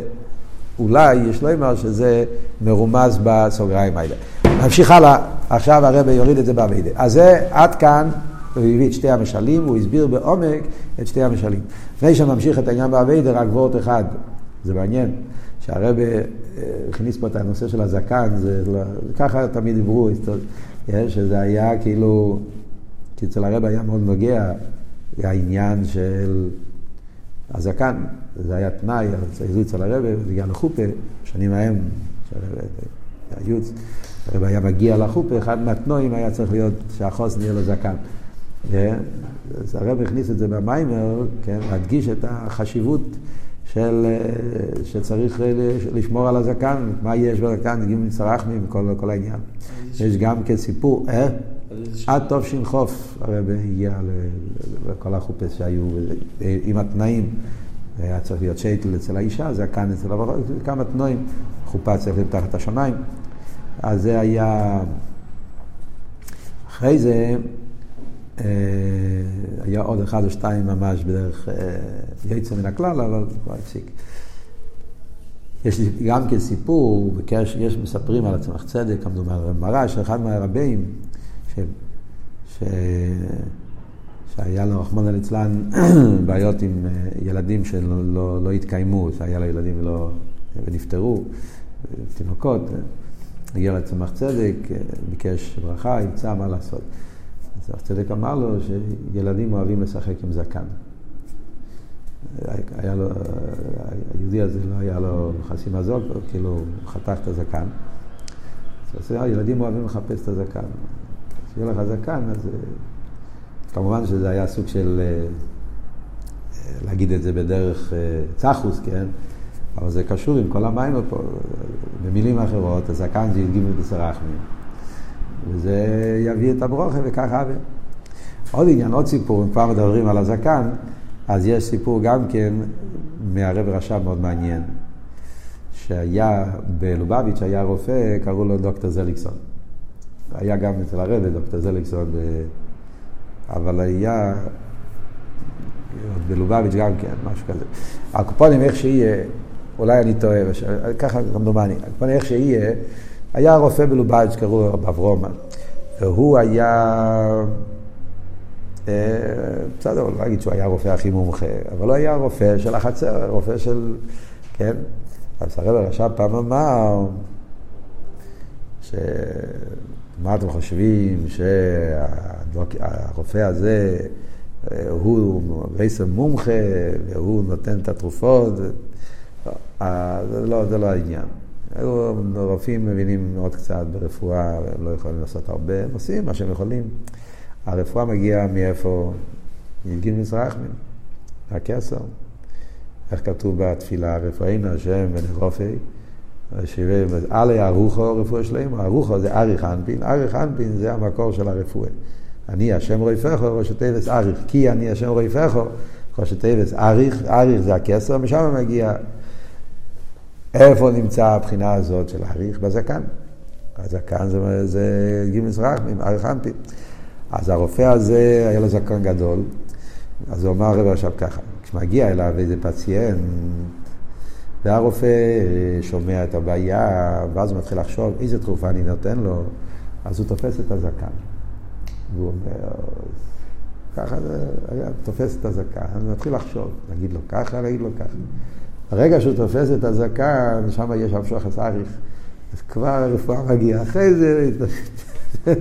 אולי יש לומר שזה מרומז בסוגריים האלה. נמשיך הלאה, עכשיו הרב יוריד את זה באביידה. אז זה עד כאן, הוא הביא את שתי המשלים, הוא הסביר בעומק את שתי המשלים. לפני שנמשיך את העניין באביידה, רק וורט אחד, זה מעניין, שהרב אה, הכניס פה את הנושא של הזקן, זה לא, ככה תמיד דיברו, שזה היה כאילו, כי אצל הרב היה מאוד נוגע, העניין של הזקן, זה היה תנאי, זה אצל הרב, הגיע לחופה, שנים ההם, היוץ, הרב היה מגיע לחופה, אחד מהתנועים היה צריך להיות שהחוסן יהיה לו זקן. אז הרב הכניס את זה במיימר, כן, להדגיש את החשיבות של, שצריך לשמור על הזקן, מה יש בזקן, גימל צרחמים, כל, כל העניין. יש גם כסיפור, אה? עד טוב שנחוף הרב הגיע לכל החופש שהיו עם התנאים. היה צריך להיות שייטל אצל האישה, זה כאן אצל הבחור, כמה תנועים, חופה צריך להיות תחת השמיים. אז זה היה... אחרי זה אה, היה עוד אחד או שתיים ממש בדרך אה, יצא מן הכלל, אבל כבר הפסיק. יש גם כן סיפור, בקרש, יש מספרים על הצמח צדק, כמדומה על מרש, אחד מהרבים, ש... ש... שהיה לו, רחמנא ליצלן, בעיות עם אה, ילדים שלא לא, לא התקיימו, שהיה לו ילדים ולא, ונפטרו, תינוקות, הגיע לצמח צדק, אה, ביקש ברכה, ימצא מה לעשות. צמח צדק אמר לו שילדים אוהבים לשחק עם זקן. היה לו, היהודי הזה לא היה לו חסים מזון, כאילו הוא חתך את הזקן. אז ילדים אוהבים לחפש את הזקן. כשיהיה לך זקן, אז אה, כמובן שזה היה סוג של, אה, להגיד את זה בדרך אה, צחוס, כן? אבל זה קשור עם כל המים פה. במילים אחרות, הזקן זה י"ג בסרחמים. וזה יביא את הברוכה וככה. עוד עניין, עוד סיפור, אם כבר מדברים על הזקן, אז יש סיפור גם כן מהרב רש"ב מאוד מעניין, שהיה בלובביץ', היה רופא, קראו לו דוקטור זליקסון. היה גם אצל הרב דוקטור זליקסון, אבל היה בלובביץ' גם כן, משהו כזה. הקופונים איך שיהיה, אולי אני טועה, ככה כמדומני, הקופונים איך שיהיה, היה רופא בלובייץ', קראו לו אברום, והוא היה, אה, בסדר, לא אגיד שהוא היה הרופא הכי מומחה, אבל הוא היה רופא של החצר, רופא של, כן? אז הרב רש"ב פעם אמר, ש... מה אתם חושבים שהרופא הזה הוא בעצם מומחה והוא נותן את התרופות? אה, זה לא, זה לא העניין. רופאים מבינים מאוד קצת ברפואה, הם לא יכולים לעשות הרבה, הם עושים מה שהם יכולים. הרפואה מגיעה מאיפה? מגיל מזרחמים, מהקסר. איך כתוב בתפילה, רפואינו השם ונרופאי, עלי ארוחו רפואה שלמה, ארוחו זה אריך אנפין, אריך אנפין זה המקור של הרפואה. אני השם רויפךו, ראש תיבס אריך, כי אני השם רויפךו, ראש תיבס אריך, אריך זה הכסר, משם מגיע. איפה נמצא הבחינה הזאת של אריך? בזקן. הזקן זה, זה גימל סרח, אריך אנפין. אז הרופא הזה, היה לו זקן גדול, אז הוא אמר רב עכשיו ככה, כשמגיע אליו איזה פציינט, והרופא שומע את הבעיה, ואז הוא מתחיל לחשוב איזה תרופה אני נותן לו, אז הוא תופס את הזקן. והוא אומר, ככה זה תופס את הזקן, הוא מתחיל לחשוב, להגיד לו ככה, להגיד לו ככה. ברגע שהוא תופס את הזקן, שם יש המשוך אריך, אז כבר הרפואה מגיעה. אחרי זה,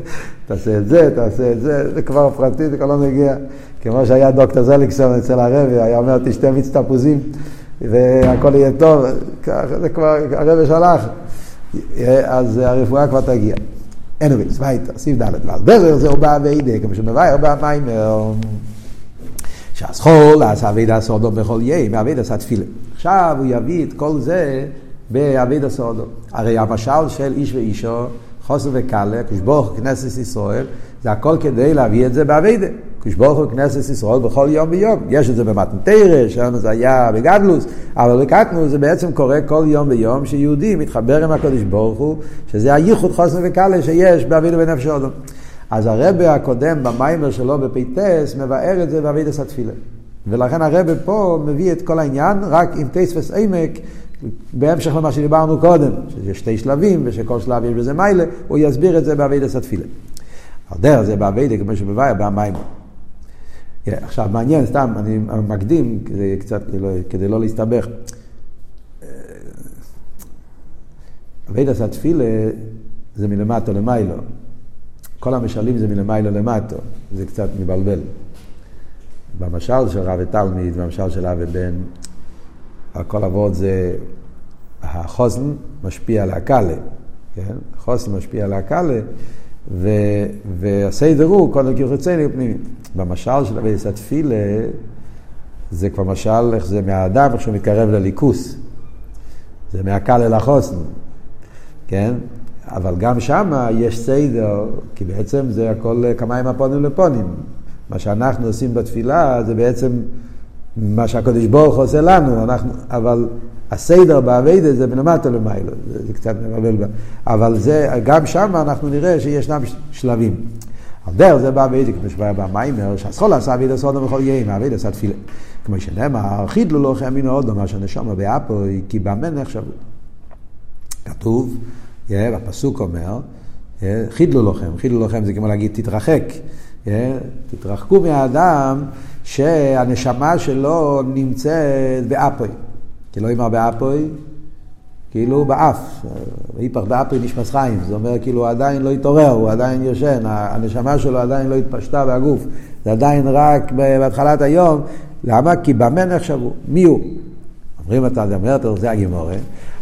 תעשה את זה, תעשה את זה, זה כבר פרטי, זה כבר לא מגיע. כמו שהיה דוקטור זליקסון אצל הרבי, היה אומר, תשתה מיץ תפוזים. והכל יהיה טוב, ככה זה כבר, הרבי שלח, אז הרפואה כבר תגיע. anyways, weiter, סעיף ד' ועל ברר זהו בא ואידה, כמו שמבאר במיימר, שהסחול עשה אביד הסודו בכל יום, אביד עשה תפילה. עכשיו הוא יביא את כל זה באביד הסודו. הרי המשל של איש ואישו, חוסר וקלה, כשבוך כנסת ישראל, זה הכל כדי להביא את זה באבידה. כשברוך הוא כנסת ישראל בכל יום ויום. יש את זה במתנתרא, שם זה היה בגדלוס, אבל בקטנו זה בעצם קורה כל יום ויום שיהודי מתחבר עם הקדוש ברוך הוא, שזה הייחוד חוסן וקאלה שיש באבידו בנפש אודום. אז הרבה הקודם במיימר שלו בפייטס מבאר את זה באבידס התפילה. ולכן הרבה פה מביא את כל העניין רק עם טייספס עמק בהמשך למה שדיברנו קודם, שיש שתי שלבים ושכל שלב יש בזה מיילה, הוא יסביר את זה באבידס התפילה. על זה באבידה כמו שבבאי במיימר. עכשיו מעניין, סתם, אני מקדים כדי קצת, לא, כדי לא להסתבך. אבידס התפילה זה מלמטו למיילו. כל המשלים זה מלמיילו למטו, זה קצת מבלבל. במשל של רב ותלמיד, במשל של אב ובן, הכל עבוד זה, החוסן משפיע על הקאלה, כן? החוסן משפיע על הקאלה, והסדר הוא קודם כל חיצוני ופנימי. במשל של אבי התפילה, זה כבר משל איך זה מהאדם, איך שהוא מתקרב לליכוס. זה מהקל אל החוסן, כן? אבל גם שם יש סדר, כי בעצם זה הכל כמיים הפונים לפונים. מה שאנחנו עושים בתפילה זה בעצם מה שהקדוש ברוך הוא עושה לנו, אנחנו, אבל הסדר באביידה זה מלמטה למיילו, זה, זה קצת מבלבל בה. אבל זה, גם שם אנחנו נראה שישנם שלבים. על דרך זה באביידה, כמו שבא במיימר, שהסחול עשה אביידה סודו בכל יום, אביידה עשה תפילה. כמו שנאמר, חידלו לו חמינו עוד, מה שנשמה באפו, כי במה נחשבו. כתוב, הפסוק אומר, חידלו לכם, חידלו לכם זה כמו להגיד תתרחק, תתרחקו מהאדם שהנשמה שלו נמצאת באפוי. כי לא אמר באפוי, כאילו באף, היפך באפוי נשמס חיים, זה אומר כאילו הוא עדיין לא התעורר, הוא עדיין יושן, הנשמה שלו עדיין לא התפשטה בגוף, זה עדיין רק בהתחלת היום, למה? כי במה נחשבו, מי הוא? אומרים אתה, אומר, זה הגימורה,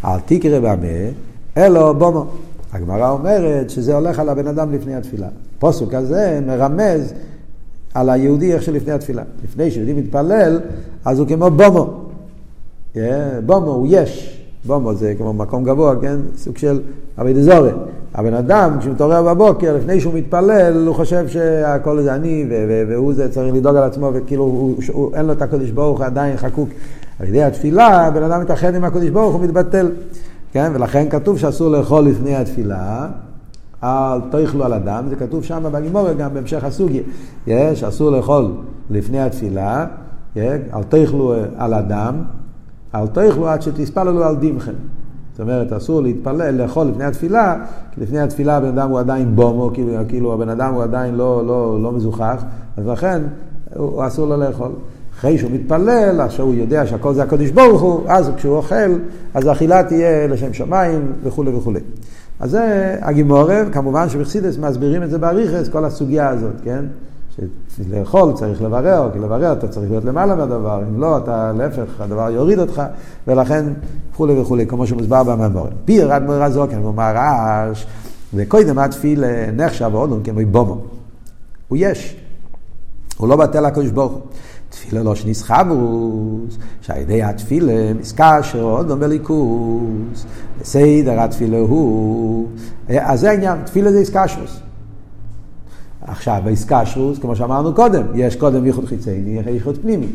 אל תקרא במה, אלו בומו. הגמרא אומרת שזה הולך על הבן אדם לפני התפילה. פוסוק הזה מרמז על היהודי איך שלפני התפילה. לפני שיהודי מתפלל, אז הוא כמו בומו. כן? בומו הוא יש, בומו זה כמו מקום גבוה, כן? סוג של אבי דזורי. הבן אדם, כשהוא מתעורר בבוקר, לפני שהוא מתפלל, הוא חושב שהכל זה אני, והוא זה צריך לדאוג על עצמו, וכאילו הוא, הוא, אין לו את הקודש ברוך, הוא עדיין חקוק. על ידי התפילה, הבן אדם מתאחד עם הקודש ברוך, הוא מתבטל. כן? ולכן כתוב שאסור לאכול לפני התפילה, אל תאכלו על אדם, זה כתוב שם בגימורת גם בהמשך הסוגיה, יש, אסור לאכול לפני התפילה, אל תאכלו על אדם, אל תאכלו עד שתספללו על דמכם. זאת אומרת, אסור להתפלל, לאכול לפני התפילה, כי לפני התפילה הבן אדם הוא עדיין בומו, כאילו, כאילו הבן אדם הוא עדיין לא, לא, לא מזוכח, אז לכן הוא אסור לו לאכול. אחרי שהוא מתפלל, עכשיו הוא יודע שהכל זה הקדוש ברוך הוא, אז כשהוא אוכל, אז האכילה תהיה לשם שמיים וכולי וכולי. אז זה הגימורה, כמובן שבחסידס מסבירים את זה באריכס, כל הסוגיה הזאת, כן? שלאכול צריך לברר, כי לברר אתה צריך להיות למעלה מהדבר, אם לא, אתה להפך, הדבר יוריד אותך, ולכן וכולי וכולי, כמו שמוסבר במאמורים. פיר אדמו"ר הזוקן, הוא מרש, וקודם התפילה נחשב אודום כמו בומו. הוא יש, הוא לא בטל הקדוש ברוך הוא. תפילה לא שניסחברוס, שעל ידי התפילה מסקשר אודום בליכוס, בסדר התפילה הוא, אז זה העניין, תפילה זה איסקשרוס. עכשיו, באיסקשרוס, כמו שאמרנו קודם, יש קודם ייחוד חיצייני, ייחוד פנימי.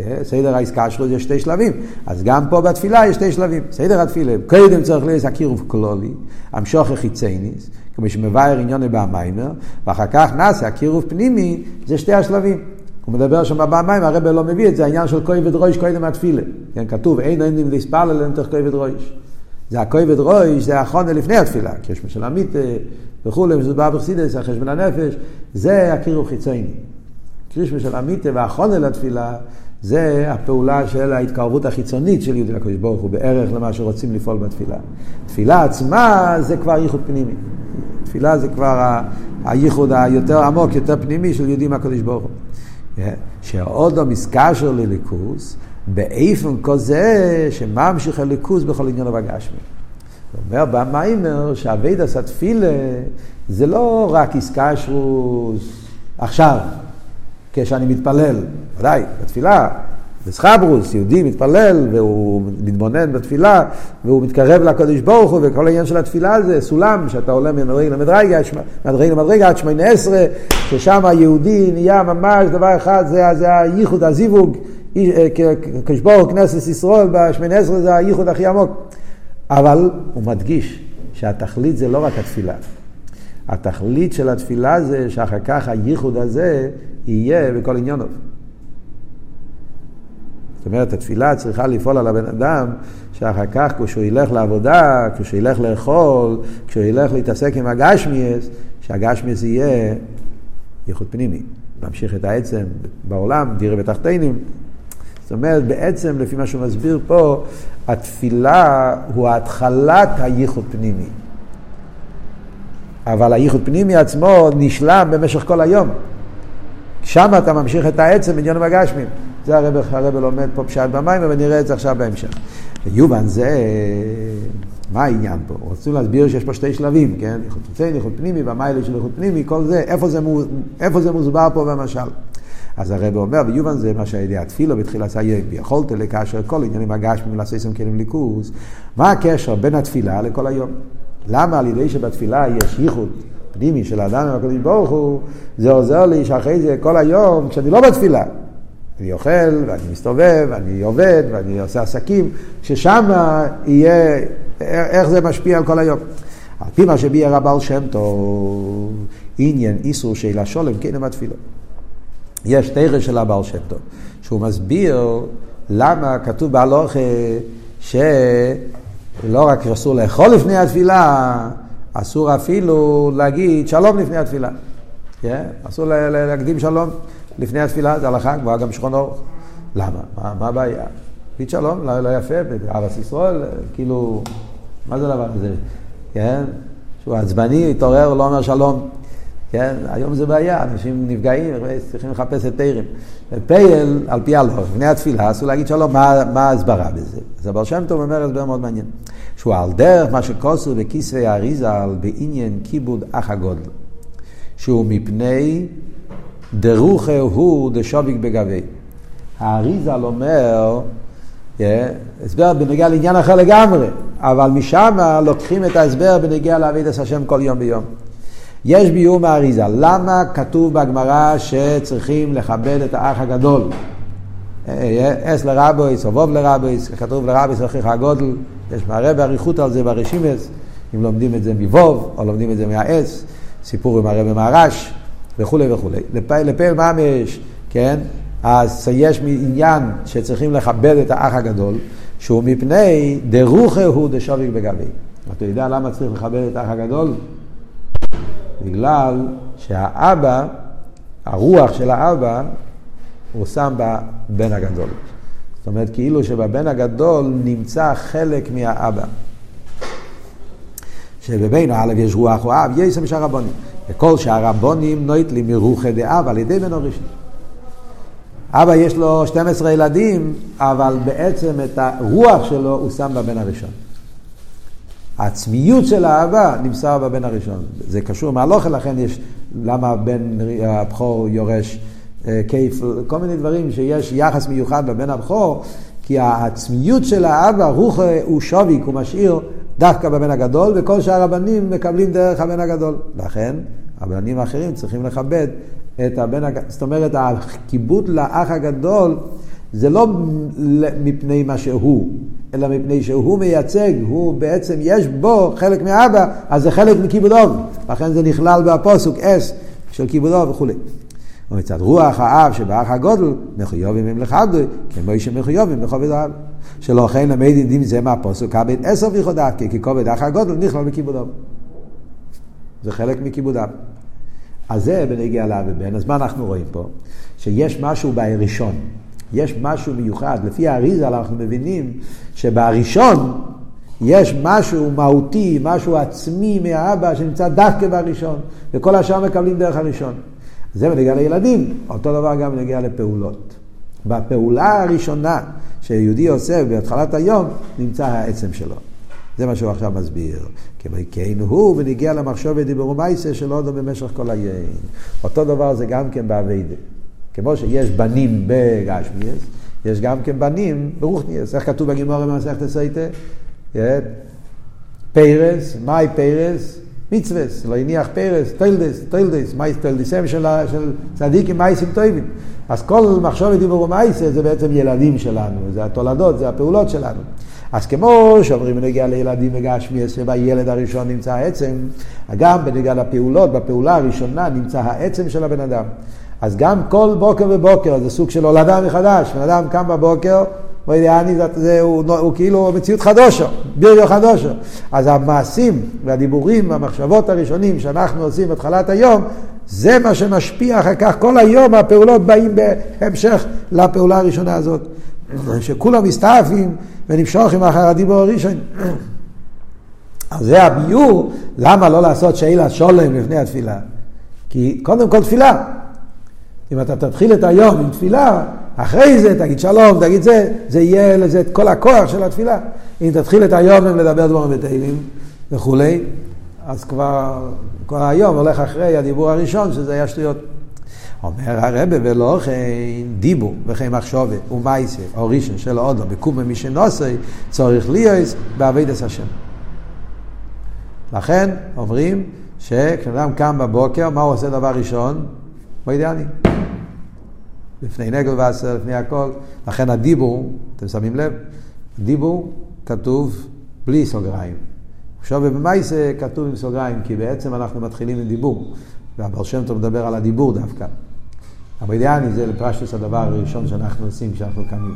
אה, סדר האיסקשרוס יש שתי שלבים, אז גם פה בתפילה יש שתי שלבים. סדר התפילה, קודם צריך להיות הקירוב כלולי, המשוך החיצייניס, כמו שמבאר עניון במיימר, ואחר כך נעשה הקירוב פנימי, זה שתי השלבים. הוא מדבר שם במים, הרב לא מביא את זה, העניין של כובד ראש קודם התפילה. כן, כתוב, אין אין להספל עליהם תוך כובד ראש. זה הכובד ראש, זה החונה לפני התפילה, כי יש משל עמית וכולי, וזה בא בחסידס, החשבון הנפש, זה הקירוב חיצייני. קרישמה של והחונה לתפילה, זה הפעולה של ההתקרבות החיצונית של יהודי לקדוש ברוך הוא, בערך למה שרוצים לפעול בתפילה. תפילה עצמה זה כבר ייחוד פנימי. תפילה זה כבר הייחוד היותר עמוק, יותר פנימי של יהודים הקדוש ברוך הוא. שעוד המסקשר לליכוס, באיפן כזה שממשיך הליכוס בכל עניין הבגשמי. הוא אומר במיימר שאביידס התפילה זה לא רק איסקשרוס עכשיו, כשאני מתפלל, ודאי, בתפילה, בסחברוס, יהודי מתפלל והוא מתבונן בתפילה והוא מתקרב לקדוש ברוך הוא וכל העניין של התפילה זה סולם שאתה עולה ממדרגה למדרגה, מדרגה למדרגה עד שמונה עשרה, ששם היהודי נהיה ממש דבר אחד, זה, זה הייחוד, הזיווג, אה, הוא כנסת ישראל בשמונה עשרה זה הייחוד הכי עמוק. אבל הוא מדגיש שהתכלית זה לא רק התפילה. התכלית של התפילה זה שאחר כך הייחוד הזה יהיה בכל עניונוב. זאת אומרת, התפילה צריכה לפעול על הבן אדם, שאחר כך כשהוא ילך לעבודה, כשהוא ילך לאכול, כשהוא ילך להתעסק עם הגשמיאס, שהגשמיאס יהיה ייחוד פנימי. להמשיך את העצם בעולם, דירה בתחתינים. זאת אומרת, בעצם, לפי מה שהוא מסביר פה, התפילה הוא התחלת הייחוד פנימי. אבל הייחוד פנימי עצמו נשלם במשך כל היום. שם אתה ממשיך את העצם בעניין הגשמים. זה הרב, הרב לומד פה פשט במים, ונראה את זה עכשיו בהמשך. ויובן זה, מה העניין פה? רצו להסביר שיש פה שתי שלבים, כן? איכות חיצוני, איכות פנימי, והמיילה של איכות פנימי, כל זה, איפה זה, איפה זה מוסבר פה במשל? אז הרב אומר, ויובן זה מה שהידיעה התפילה בתחילת היום, ויכולת לקשר כל עניינים הגשמים לעשות כלים ליכוז. מה הקשר בין התפילה לכל היום? למה על ידי שבתפילה יש ייחוד פנימי של האדם עם הקדוש ברוך הוא, זה עוזר לי שאחרי זה כל היום, כשאני לא בתפילה, אני אוכל, ואני מסתובב, ואני עובד, ואני עושה עסקים, ששם יהיה, איך זה משפיע על כל היום. על פי מה שביאר הבעל שם טוב, עניין איסור שאלה שולם, כן עם התפילה. יש תרא של הבעל שם טוב, שהוא מסביר למה כתוב בהלוכה שלא רק אסור לאכול לפני התפילה, אסור אפילו להגיד שלום לפני התפילה. Yeah, כן? אסור להקדים שלום. לפני התפילה זה הלכה גבוהה גם שכון אורך. למה? מה, הבעיה? תגיד שלום, לא, לא יפה, בארץ ישראל, כאילו, מה זה הדבר הזה? כן? שהוא עצבני, התעורר, לא אומר שלום. כן? היום זה בעיה, אנשים נפגעים, צריכים לחפש את תרם. פייל, על פי הלוך, לפני התפילה, אסור להגיד שלום, מה, מה ההסברה בזה? אז הבר שם טוב אומר הסבר מאוד מעניין. שהוא על דרך מה שכוסו בכיסוי האריזה על בעניין כיבוד אח הגודל. שהוא מפני דרוכה הוא דשוביק בגבי. האריזל אומר, הסבר בנגיע לעניין אחר לגמרי, אבל משם לוקחים את ההסבר בנגיע לעביד את השם כל יום ביום. יש ביור מהאריזה, למה כתוב בגמרא שצריכים לכבד את האח הגדול? אס לרבויס, אבוב לרבויס, כתוב לרבויס אחיך הגודל, יש מראה באריכות על זה ברשימס, אם לומדים את זה מבוב, או לומדים את זה מהאס, סיפור עם הרבי מהרש. וכולי וכולי. לפעיל ממש, כן? אז יש עניין שצריכים לכבד את האח הגדול, שהוא מפני דרוכה הוא דשוביק בגבי. אתה יודע למה צריך לכבד את האח הגדול? בגלל שהאבא, הרוח של האבא, הוא שם בבן הגדול. זאת אומרת, כאילו שבבן הגדול נמצא חלק מהאבא. שבבין האלף יש רוח או אב, יש שם שהרבונים. וכל שהרבונים נויטלים מרוחה דאב על ידי בן הראשון. אבא יש לו 12 ילדים, אבל בעצם את הרוח שלו הוא שם בבן הראשון. העצמיות של האהבה נמסר בבן הראשון. זה קשור מהלוכה, לכן יש, למה הבן הבכור יורש אה, כיף, כל מיני דברים שיש יחס מיוחד בבן הבכור, כי העצמיות של האבא, רוח הוא שוביק, הוא משאיר דווקא בבן הגדול, וכל שאר הבנים מקבלים דרך הבן הגדול. לכן, הבנים האחרים צריכים לכבד את הבן הגדול. זאת אומרת, הכיבוד לאח הגדול זה לא מפני מה שהוא, אלא מפני שהוא מייצג, הוא בעצם, יש בו חלק מאבא, אז זה חלק מכיבודו. לכן זה נכלל בפוסוק אס של כיבודו וכולי. ומצד רוח האב שבאח הגודל, מחויבים הם לכבדו, כמו שמחויבים לכובד האב. שלא כן למד דין זה מהפוסק, כבד עשר ויחודק, כי כובד אח הגודל נכלל בכיבודו. זה חלק מכיבודם. אז זה בנגיע לאב ובן, אז מה אנחנו רואים פה? שיש משהו בראשון. יש משהו מיוחד. לפי האריזה אנחנו מבינים שבראשון יש משהו מהותי, משהו עצמי מהאבא שנמצא דווקא בראשון, וכל השאר מקבלים דרך הראשון. זה בנגיע לילדים, אותו דבר גם בנגיע לפעולות. בפעולה הראשונה שיהודי עושה בהתחלת היום, נמצא העצם שלו. זה מה שהוא עכשיו מסביר. כמו כן הוא ונגיע למחשוב ודיברו מייסה של עוד במשך כל היום. אותו דבר זה גם כן באביידה. כמו שיש בנים בגשמיאס, יש גם כן בנים ברוכניאס. איך כתוב בגימורה במסכת הסייטה? פרס, מאי פרס? מצוות, לא הניח פרס, תולדות, תולדות, מעש תולדותיהם של, של צדיקים מעשים טובים. אז כל מחשבה דיבור ומעשה זה בעצם ילדים שלנו, זה התולדות, זה הפעולות שלנו. אז כמו שאומרים בנוגע לילדים בגשמיות, שבילד הראשון נמצא העצם, גם בנוגע לפעולות, בפעולה הראשונה נמצא העצם של הבן אדם. אז גם כל בוקר ובוקר זה סוג של הולדה מחדש. בן אדם קם בבוקר, מודה אני זה, זה, הוא, הוא כאילו מציאות חדשה, ביריו חדושה. אז המעשים והדיבורים והמחשבות הראשונים שאנחנו עושים בתחילת היום, זה מה שמשפיע אחר כך, כל היום הפעולות באים בהמשך לפעולה הראשונה הזאת. שכולם מסתעפים ונמשכים אחר הדיבור הראשון. אז זה הביור, למה לא לעשות שאלה שולם לפני התפילה? כי קודם כל תפילה. אם אתה תתחיל את היום עם תפילה, אחרי זה תגיד שלום, תגיד זה, זה יהיה לזה את כל הכוח של התפילה. אם תתחיל את היום עם לדבר דברים בתהילים וכולי, אז כבר, כבר היום הולך אחרי הדיבור הראשון, שזה היה שטויות. אומר הרבה ולא כן דיבור וכן מחשובת ומייסה או ראשון של אודו בקום ממי שנוסי צריך להיות בעבידת השם. לכן אומרים שכשאדם קם בבוקר, מה הוא עושה דבר ראשון? יודע אני? לפני נגל ועשר, לפני הכל. לכן הדיבור, אתם שמים לב, דיבור כתוב בלי סוגריים. עכשיו במייסה כתוב עם סוגריים, כי בעצם אנחנו מתחילים עם דיבור. והבר שם טוב מדבר על הדיבור דווקא. אבל אידיאני זה לפרשטוס הדבר הראשון שאנחנו עושים כשאנחנו קמים.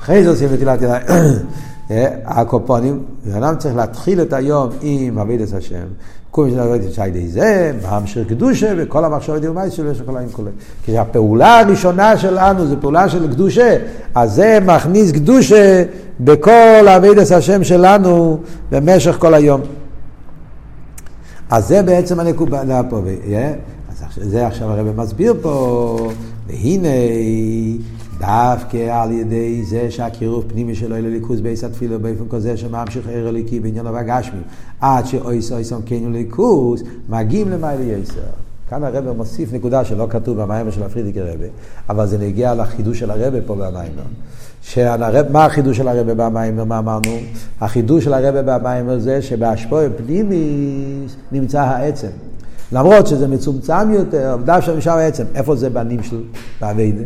אחרי זה עושים נטילת ידיים. אה, הקופונים, ואדם צריך להתחיל את היום עם אבידס השם. כל מי שנגיד את שי זה, מהמשך קדושה, וכל המחשבת יומי שלו יש לכל העם כולל. כי הפעולה הראשונה שלנו זה פעולה של קדושה, אז זה מכניס קדושה בכל אבידס השם שלנו במשך כל היום. אז זה בעצם הנקודה פה. זה עכשיו הרב מסביר פה, והנה דווקא על ידי זה שהקירוב פנימי שלו אל הליכוז בייס התפילה באופן כזה שממשיך ער אליקי בעניין הגשמי עד שאויס אויסום כן ליכוז מגיעים למעלה יסר. כאן הרב מוסיף נקודה שלא כתוב במיימר של הפרידיקי רבה, אבל זה נגיע לחידוש של הרב פה במיימר. שהרב, מה החידוש של הרב במיימר, מה אמרנו? החידוש של הרב במיימר זה שבהשפוע פנימי נמצא העצם. למרות שזה מצומצם יותר, דווקא נשאר העצם. איפה זה בנים של באביידה?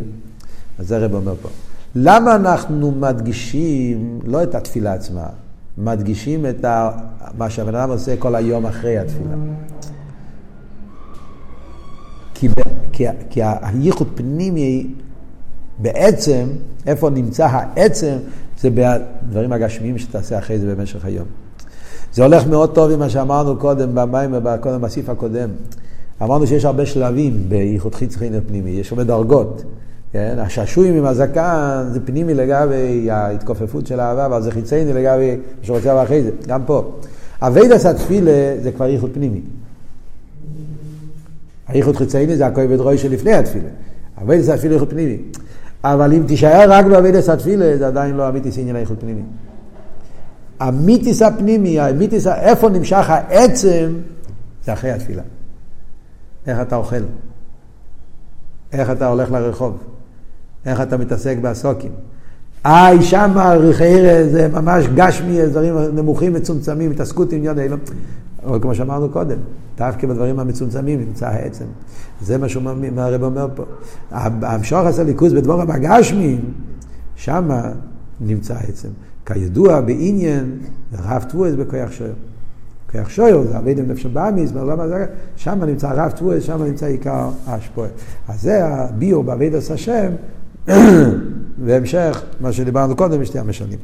אז זה הרב אומר פה. למה אנחנו מדגישים לא את התפילה עצמה, מדגישים את ה... מה שהבן אדם עושה כל היום אחרי התפילה? כי, כי, כי הייחוד פנימי בעצם, איפה נמצא העצם, זה בדברים הגשמיים שתעשה אחרי זה במשך היום. זה הולך מאוד טוב עם מה שאמרנו קודם במים, קודם בסעיף הקודם. אמרנו שיש הרבה שלבים באיכות חיצוני פנימי, יש הרבה דרגות. כן? השעשועים עם הזקן זה פנימי לגבי ההתכופפות של האהבה, אבל זה חיצייני לגבי מה שרוצה לבוא אחרי זה, גם פה. עבודת התפילה זה כבר ייחוד פנימי. הייחוד חיצוני זה האהבה רבה שלפני התפילה. עבודת התפילה ייחוד פנימי. אבל אם תישאר רק בעבודת התפילה, זה עדיין לא אמיתית עניין הייחוד פנימי. האמיתית הפנימי, האמיתית, איפה נמשך העצם, זה אחרי התפילה. איך אתה אוכל, איך אתה הולך לרחוב, איך אתה מתעסק בעסוקים. איי, שמה ריחיירה זה ממש גשמי, דברים נמוכים, מצומצמים, התעסקות עם יד אילום. אבל כמו שאמרנו קודם, דווקא בדברים המצומצמים נמצא העצם. זה מה שהרב אומר פה. המשוך עשה ליכוז בדבורם הגשמיים, שמה נמצא העצם. כידוע בעניין רב טבועס בכוח שוער. כוח שוער זה אבי דם נפש באמיס, שם נמצא רב טבועס, שם נמצא עיקר השפועל. אז זה הביור בעביד עשה השם, והמשך, מה שדיברנו קודם, בשתי המשנים.